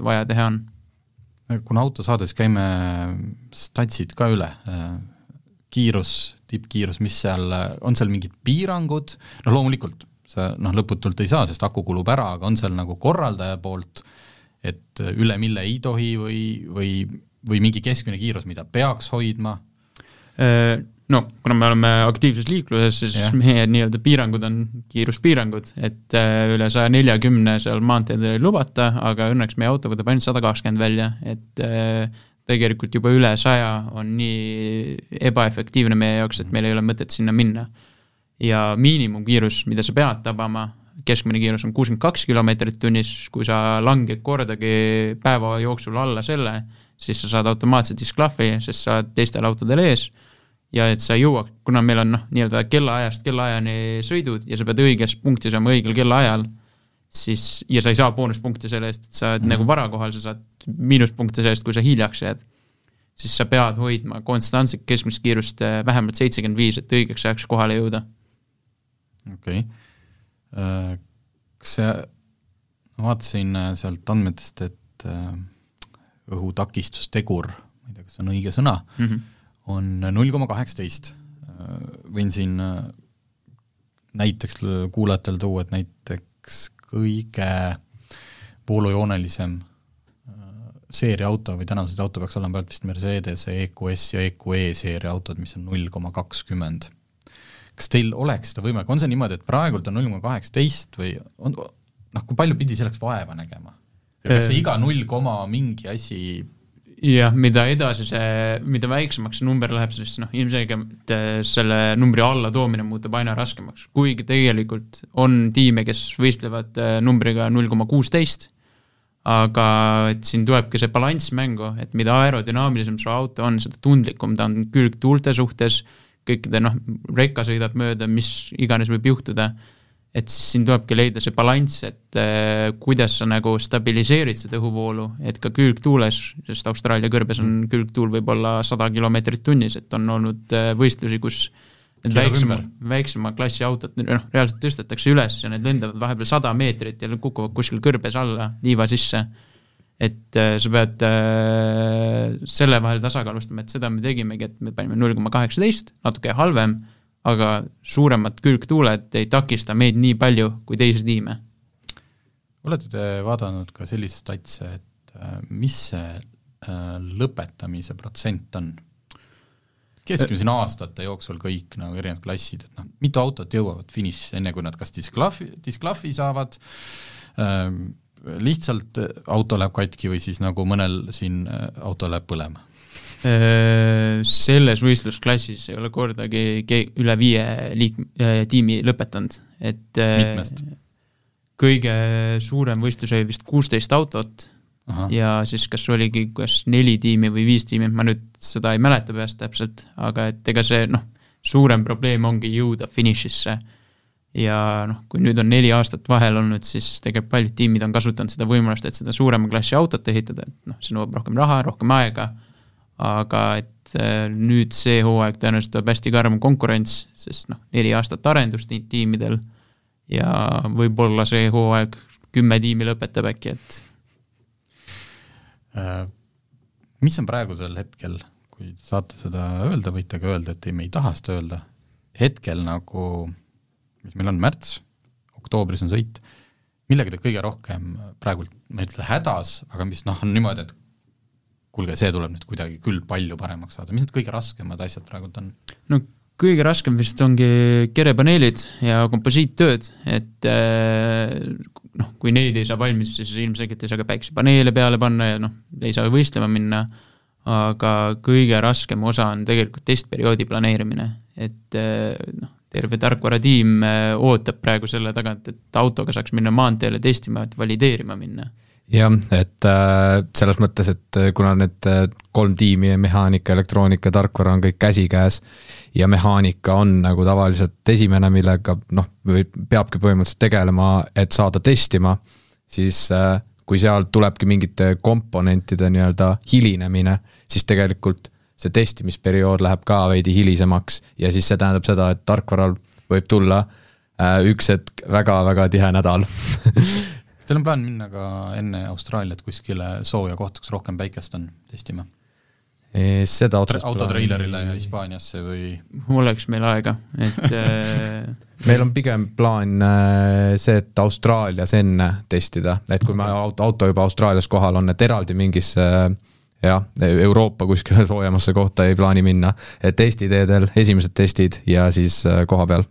vaja teha on. kuna autosaades käime statsid ka üle, kiirus, tippkiirus, mis seal, on seal mingid piirangud, no loomulikult, sa noh, lõputult ei saa, sest aku kulub ära, aga on seal nagu korraldaja poolt, et üle mille ei tohi või, või, või mingi keskmine kiirus, mida peaks hoidma? No kuna me oleme aktiivses liikluses, siis yeah. meie nii-öelda piirangud on kiiruspiirangud, et üle saja neljakümne seal maanteedel ei lubata, aga õnneks meie auto võtab ainult sada kakskümmend välja, et tegelikult juba üle saja on nii ebaefektiivne meie jaoks, et meil ei ole mõtet sinna minna. ja miinimumkiirus, mida sa pead tabama, keskmine kiirus on kuuskümmend kaks kilomeetrit tunnis, kui sa langed kordagi päeva jooksul alla selle, siis sa saad automaatse disklahvi, sest sa oled teistel autodel ees ja et sa jõuaks, kuna meil on noh, nii-öelda kellaajast kellaajani sõidud ja sa pead õiges punktis olema õigel kellaajal, siis, ja sa ei saa boonuspunkte selle eest, et sa oled mm -hmm. nagu varakohal, sa saad miinuspunkte selle eest, kui sa hiljaks jääd. siis sa pead hoidma konstantset keskmist kiirust äh, vähemalt seitsekümmend viis, et õigeks ajaks kohale jõuda. okei okay., äh, kas see, ma vaatasin äh, sealt andmetest, et õhutakistustegur, ma ei tea, kas see on õige sõna mm, -hmm. on null koma kaheksateist. võin siin näiteks kuulajatele tuua, et näiteks kõige voolujoonelisem äh, seeriaauto või tänased auto peaks olema pealt vist Mercedese EQS ja EQE seeria autod, mis on null koma kakskümmend. kas teil oleks seda võimalik, on see niimoodi, et praegult on null koma kaheksateist või on, noh, kui palju pidi selleks vaeva nägema? Ja kas see iga null koma mingi asi jah, mida edasi see, mida väiksemaks see number läheb, siis noh, ilmselgelt eh, selle numbri allatoomine muutub aina raskemaks, kuigi tegelikult on tiime, kes võistlevad eh, numbriga null koma kuusteist, aga et siin tulebki see balanss mängu, et mida aerodünaamilisem su auto on, seda tundlikum ta on külgtuulte suhtes, kõikide noh, rekka sõidab mööda, mis iganes võib juhtuda et siis siin tulebki leida see balanss, et äh, kuidas sa nagu stabiliseerid seda õhuvoolu, et ka külgtuules, sest Austraalia kõrbes on mm. külgtuul võib-olla sada kilomeetrit tunnis, et on olnud äh, võistlusi, kus need väiksema, väiksema klassi autod noh, reaalselt tõstetakse üles ja need lendavad vahepeal sada meetrit ja kukuvad kuskil kõrbes alla, liiva sisse. et äh, sa pead äh, selle vahel tasakaalustama, et seda me tegimegi, et me panime null koma kaheksateist, natuke halvem aga suuremad külgtuuled ei takista meid nii palju kui teisi tiime. olete te vaadanud ka selliseid statse, et äh, mis see äh, lõpetamise protsent on? keskmisena aastate jooksul kõik nagu erinevad klassid, et noh, mitu autot jõuavad finišisse, enne kui nad kas disklahvi, disklahvi saavad äh,, lihtsalt auto läheb katki või siis nagu mõnel siin äh, auto läheb põlema Äh, selles võistlusklassis ei ole kordagi üle viie liik-, äh, tiimi lõpetanud, et äh, mitmest? kõige suurem võistlus oli vist kuusteist autot Aha. ja siis kas oligi kas neli tiimi või viis tiimi, ma nüüd seda ei mäleta peast täpselt, aga et ega see noh, suurem probleem ongi jõuda finišisse. ja noh, kui nüüd on neli aastat vahel olnud, siis tegelikult paljud tiimid on kasutanud seda võimalust, et seda suurema klassi autot ehitada, et noh, see nõuab rohkem raha, rohkem aega aga et äh, nüüd see hooaeg tõenäoliselt tuleb hästi karm konkurents, sest noh, neli aastat arendust tiimidel ja võib-olla see hooaeg kümme tiimi lõpetab äkki, et äh, mis on praegusel hetkel, kui saate seda öelda, võite ka öelda, et ei, me ei taha seda öelda, hetkel nagu, mis meil on, märts, oktoobris on sõit, millega te kõige rohkem praegult, ma ei ütle hädas, aga mis noh, on niimoodi, et kuulge, see tuleb nüüd kuidagi küll palju paremaks saada, mis need kõige raskemad asjad praegult on? no kõige raskem vist ongi kerepaneelid ja komposiittööd, et äh, noh, kui neid ei saa valmis, siis ilmselgelt ei saa ka päiksepaneele peale panna ja noh, ei saa võistlema minna, aga kõige raskem osa on tegelikult testperioodi planeerimine, et äh, noh, terve tarkvaratiim äh, ootab praegu selle tagant, et autoga saaks minna maanteele testima, et valideerima minna jah, et äh, selles mõttes, et äh, kuna need äh, kolm tiimi, mehaanika, elektroonika, tarkvara on kõik käsikäes ja mehaanika on nagu tavaliselt esimene, millega noh, peabki põhimõtteliselt tegelema, et saada testima, siis äh, kui sealt tulebki mingite komponentide nii-öelda hilinemine, siis tegelikult see testimisperiood läheb ka veidi hilisemaks ja siis see tähendab seda, et tarkvaral võib tulla äh, üks hetk väga-väga tihe nädal kas teil on plaan minna ka enne Austraaliat kuskile sooja kohta, kus rohkem päikest on, testima? seda otsast autotreilerile ja Hispaaniasse või? oleks meil aega, et äh, meil on pigem plaan äh, see, et Austraalias enne testida, et kui me auto, auto juba Austraalias kohal on, et eraldi mingisse jah, Euroopa kuskile soojemasse kohta ei plaani minna, et Eesti teedel esimesed testid ja siis äh, koha peal.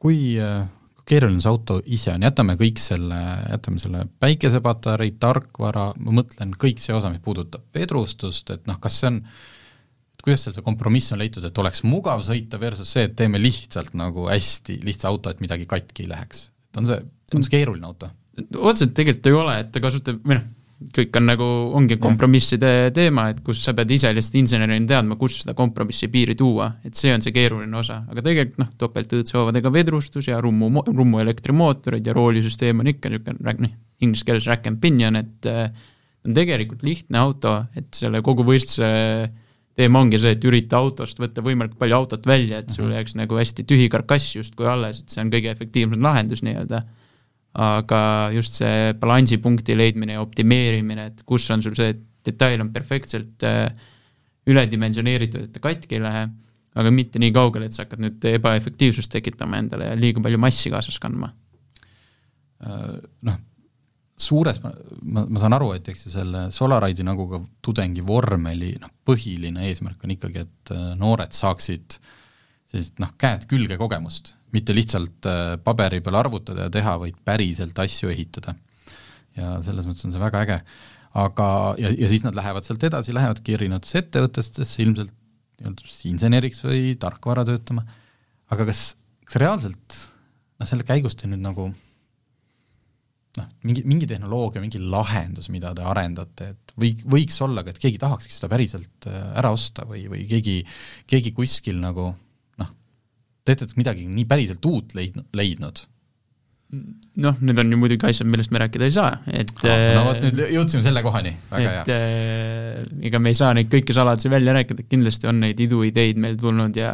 kui keeruline see auto ise on, jätame kõik selle, jätame selle päikesepatarei, tarkvara, ma mõtlen kõik see osa, mis puudutab vedrustust, et noh, kas see on, et kuidas seal see kompromiss on leitud, et oleks mugav sõita versus see, et teeme lihtsalt nagu hästi lihtsa auto, et midagi katki ei läheks. et on see, on see keeruline auto? otseselt tegelikult ei ole, et ta kasutab, või noh, kõik on nagu, ongi kompromisside teema, et kus sa pead ise lihtsalt insenerina teadma, kus seda kompromissi piiri tuua, et see on see keeruline osa, aga tegelikult noh, topeltõõtsehoovadega vedrustus ja rummu, rummu elektrimootorid ja roolisüsteem on ikka niisugune noh, inglise keeles rack and pinion, et äh, on tegelikult lihtne auto, et selle kogu võistluse teema ongi see, et ürita autost võtta võimalikult palju autot välja, et sul jääks nagu hästi tühi karkass justkui alles, et see on kõige efektiivsem lahendus nii-öelda aga just see balansipunkti leidmine ja optimeerimine, et kus on sul see, et detail on perfektselt äh, üledimensioneeritud, et ta katki ei lähe, aga mitte nii kaugele, et sa hakkad nüüd ebaefektiivsust tekitama endale ja liiga palju massi kaasas kandma. Äh, noh, suures, ma, ma, ma saan aru, et eks ju selle Solaride'i nagu ka tudengi vormeli noh, põhiline eesmärk on ikkagi, et äh, noored saaksid sellist noh, käed külge kogemust mitte lihtsalt äh, paberi peal arvutada ja teha, vaid päriselt asju ehitada. ja selles mõttes on see väga äge. aga, ja, ja siis nad lähevad sealt edasi, lähevadki erinevatesse ettevõtetesse ilmselt inseneriks või tarkvara töötama, aga kas, kas reaalselt noh, selle käigus te nüüd nagu noh, mingi, mingi tehnoloogia, mingi lahendus, mida te arendate, et või, võiks olla ka, et keegi tahakski seda päriselt äh, ära osta või, või keegi, keegi kuskil nagu te olete midagi nii päriselt uut leidnud, leidnud? noh, need on ju muidugi asjad, millest me rääkida ei saa, et ah, no vot, nüüd jõudsime selle kohani, väga et, hea. Äh, ega me ei saa neid kõiki saladusi välja rääkida, kindlasti on neid iduideid meil tulnud ja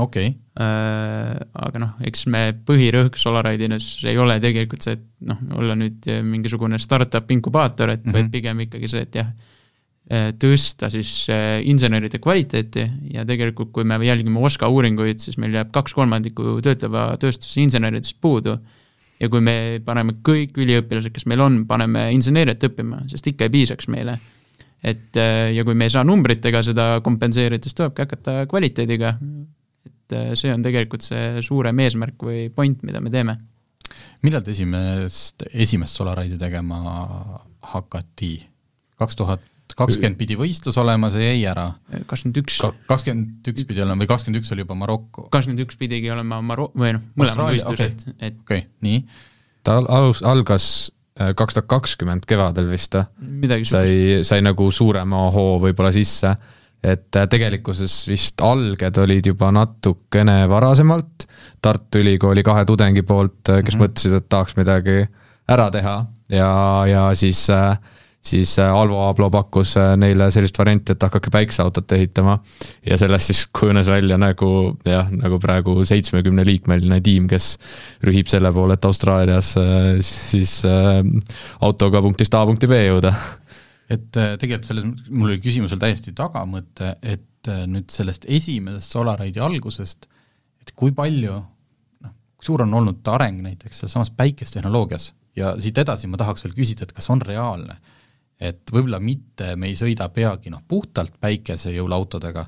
okei okay. äh,. aga noh, eks me põhirõhk Solaride'is ei ole tegelikult see, et noh, olla nüüd mingisugune startup inkubaator, et mm -hmm. vaid pigem ikkagi see, et jah Äh, tõsta siis äh, inseneride kvaliteeti ja tegelikult, kui me jälgime OSKA uuringuid, siis meil jääb kaks kolmandikku töötleva tööstuse inseneridest puudu. ja kui me paneme kõik üliõpilased, kes meil on, paneme inseneeriat õppima, sest ikka ei piisaks meile. et äh, ja kui me ei saa numbritega seda kompenseerida, siis tulebki hakata kvaliteediga. et see on tegelikult see suurem eesmärk või point, mida me teeme. millal te esimest, esimest Solaride'i tegema hakati? kaks tuhat kakskümmend pidi võistlus olema, see jäi ära. kakskümmend üks. kakskümmend üks pidi olema või kakskümmend üks oli juba Maroko? kakskümmend üks pidigi olema Maro-, või noh, mõlemad võistlused okay., et okei okay,, nii. ta alus, algas äh, kaks tuhat kakskümmend kevadel vist, sai, sai nagu suurema hoo võib-olla sisse, et äh, tegelikkuses vist alged olid juba natukene varasemalt, Tartu Ülikooli kahe tudengi poolt, äh, kes mm -hmm. mõtlesid, et tahaks midagi ära teha ja, ja siis äh, siis äh, Alvo Aablo pakkus äh, neile sellist varianti, et hakake päikseautot ehitama. ja sellest siis kujunes välja nagu jah, nagu praegu seitsmekümneliikmeline tiim, kes rühib selle poole, et Austraalias äh, siis autoga punktist A punkti B jõuda. et tegelikult selles, mul oli küsimusel täiesti tagamõte, et nüüd sellest esimesest Solaride'i algusest, et kui palju, noh, suur on olnud areng näiteks selles samas päikestehnoloogias ja siit edasi ma tahaks veel küsida, et kas on reaalne et võib-olla mitte me ei sõida peagi noh, puhtalt päikesejõulautodega,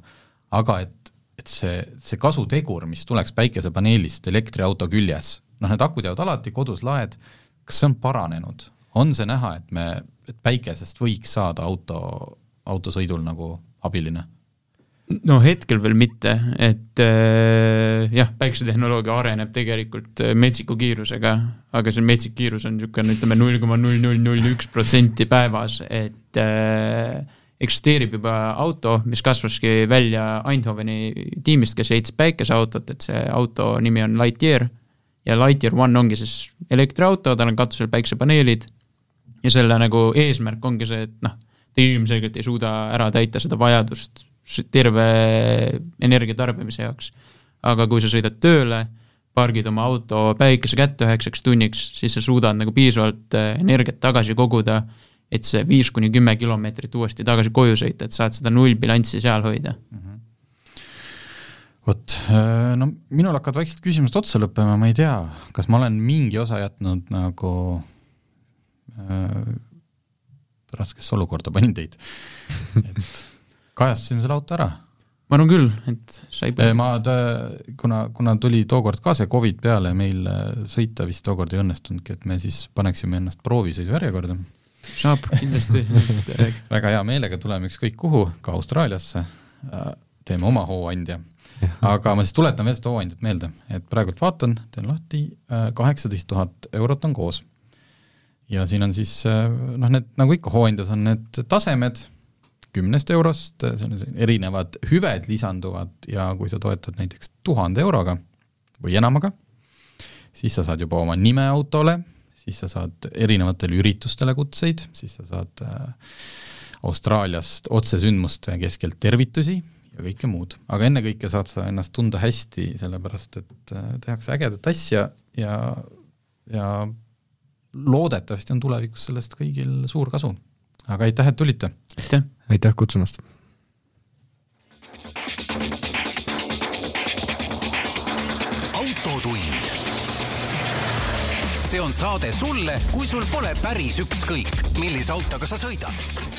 aga et, et see, see kasutegur, mis tuleks päikesepaneelist elektriauto küljes, noh need akud jäävad alati kodus laed, kas see on paranenud? on see näha, et me, et päikesest võiks saada auto, autosõidul nagu abiline? No hetkel veel mitte, et äh, jah, päikesetehnoloogia areneb tegelikult äh, metsiku kiirusega, aga see metsik kiirus on niisugune, ütleme null koma null null null üks protsenti päevas, et äh, eksisteerib juba auto, mis kasvaski välja Eindhoveni tiimist, kes ehitas päikeseautot, et see auto nimi on Lightyear. Ja Lightyear One ongi siis elektriauto, tal on katusel päiksepaneelid ja selle nagu eesmärk ongi see, et noh, ta ilmselgelt ei suuda ära täita seda vajadust terve energia tarbimise jaoks. aga kui sa sõidad tööle, pargid oma auto päikese kätte üheksaks tunniks, siis sa suudad nagu piisavalt äh, energiat tagasi koguda, et see viis kuni kümme kilomeetrit uuesti tagasi koju sõita, et saad seda nullbilanssi seal hoida mm. -hmm vot, äh, no minul hakkavad vaikselt küsimused otsa lõppema, ma ei tea, kas ma olen mingi osa jätnud nagu äh, raskesse olukorda panin teid. et kajastasime selle auto ära. ma arvan küll, et sai äh, ma, kuna, kuna tuli tookord ka see Covid peale, meil äh, sõita vist tookord ei õnnestunudki, et me siis paneksime ennast proovisõidu järjekorda. saab kindlasti väga hea meelega tuleme ükskõik kuhu, ka Austraaliasse, teeme oma hooandja aga ma siis tuletan veel seda hooandjat meelde, et praegult vaatan, teen lahti, äh, kaheksateist tuhat eurot on koos. ja siin on siis äh, noh, need nagu ikka hooandjas on need tasemed kümnest eurost, see on erinevad hüved lisanduvad ja kui sa toetad näiteks tuhande euroga või enamaga, siis sa saad juba oma nime autole, siis sa saad erinevatele üritustele kutseid, siis sa saad äh, Austraaliast otsesündmuste keskelt tervitusi ja kõike muud. aga ennekõike saad sa ennast tunda hästi, sellepärast et äh, tehakse ägedat asja ja, ja loodetavasti on tulevikus sellest kõigil suur kasu. Aga aitäh, et tulite! aitäh! aitäh kutsumast! autotund. see on saade sulle, kui sul pole päris ükskõik, millise autoga sa sõidad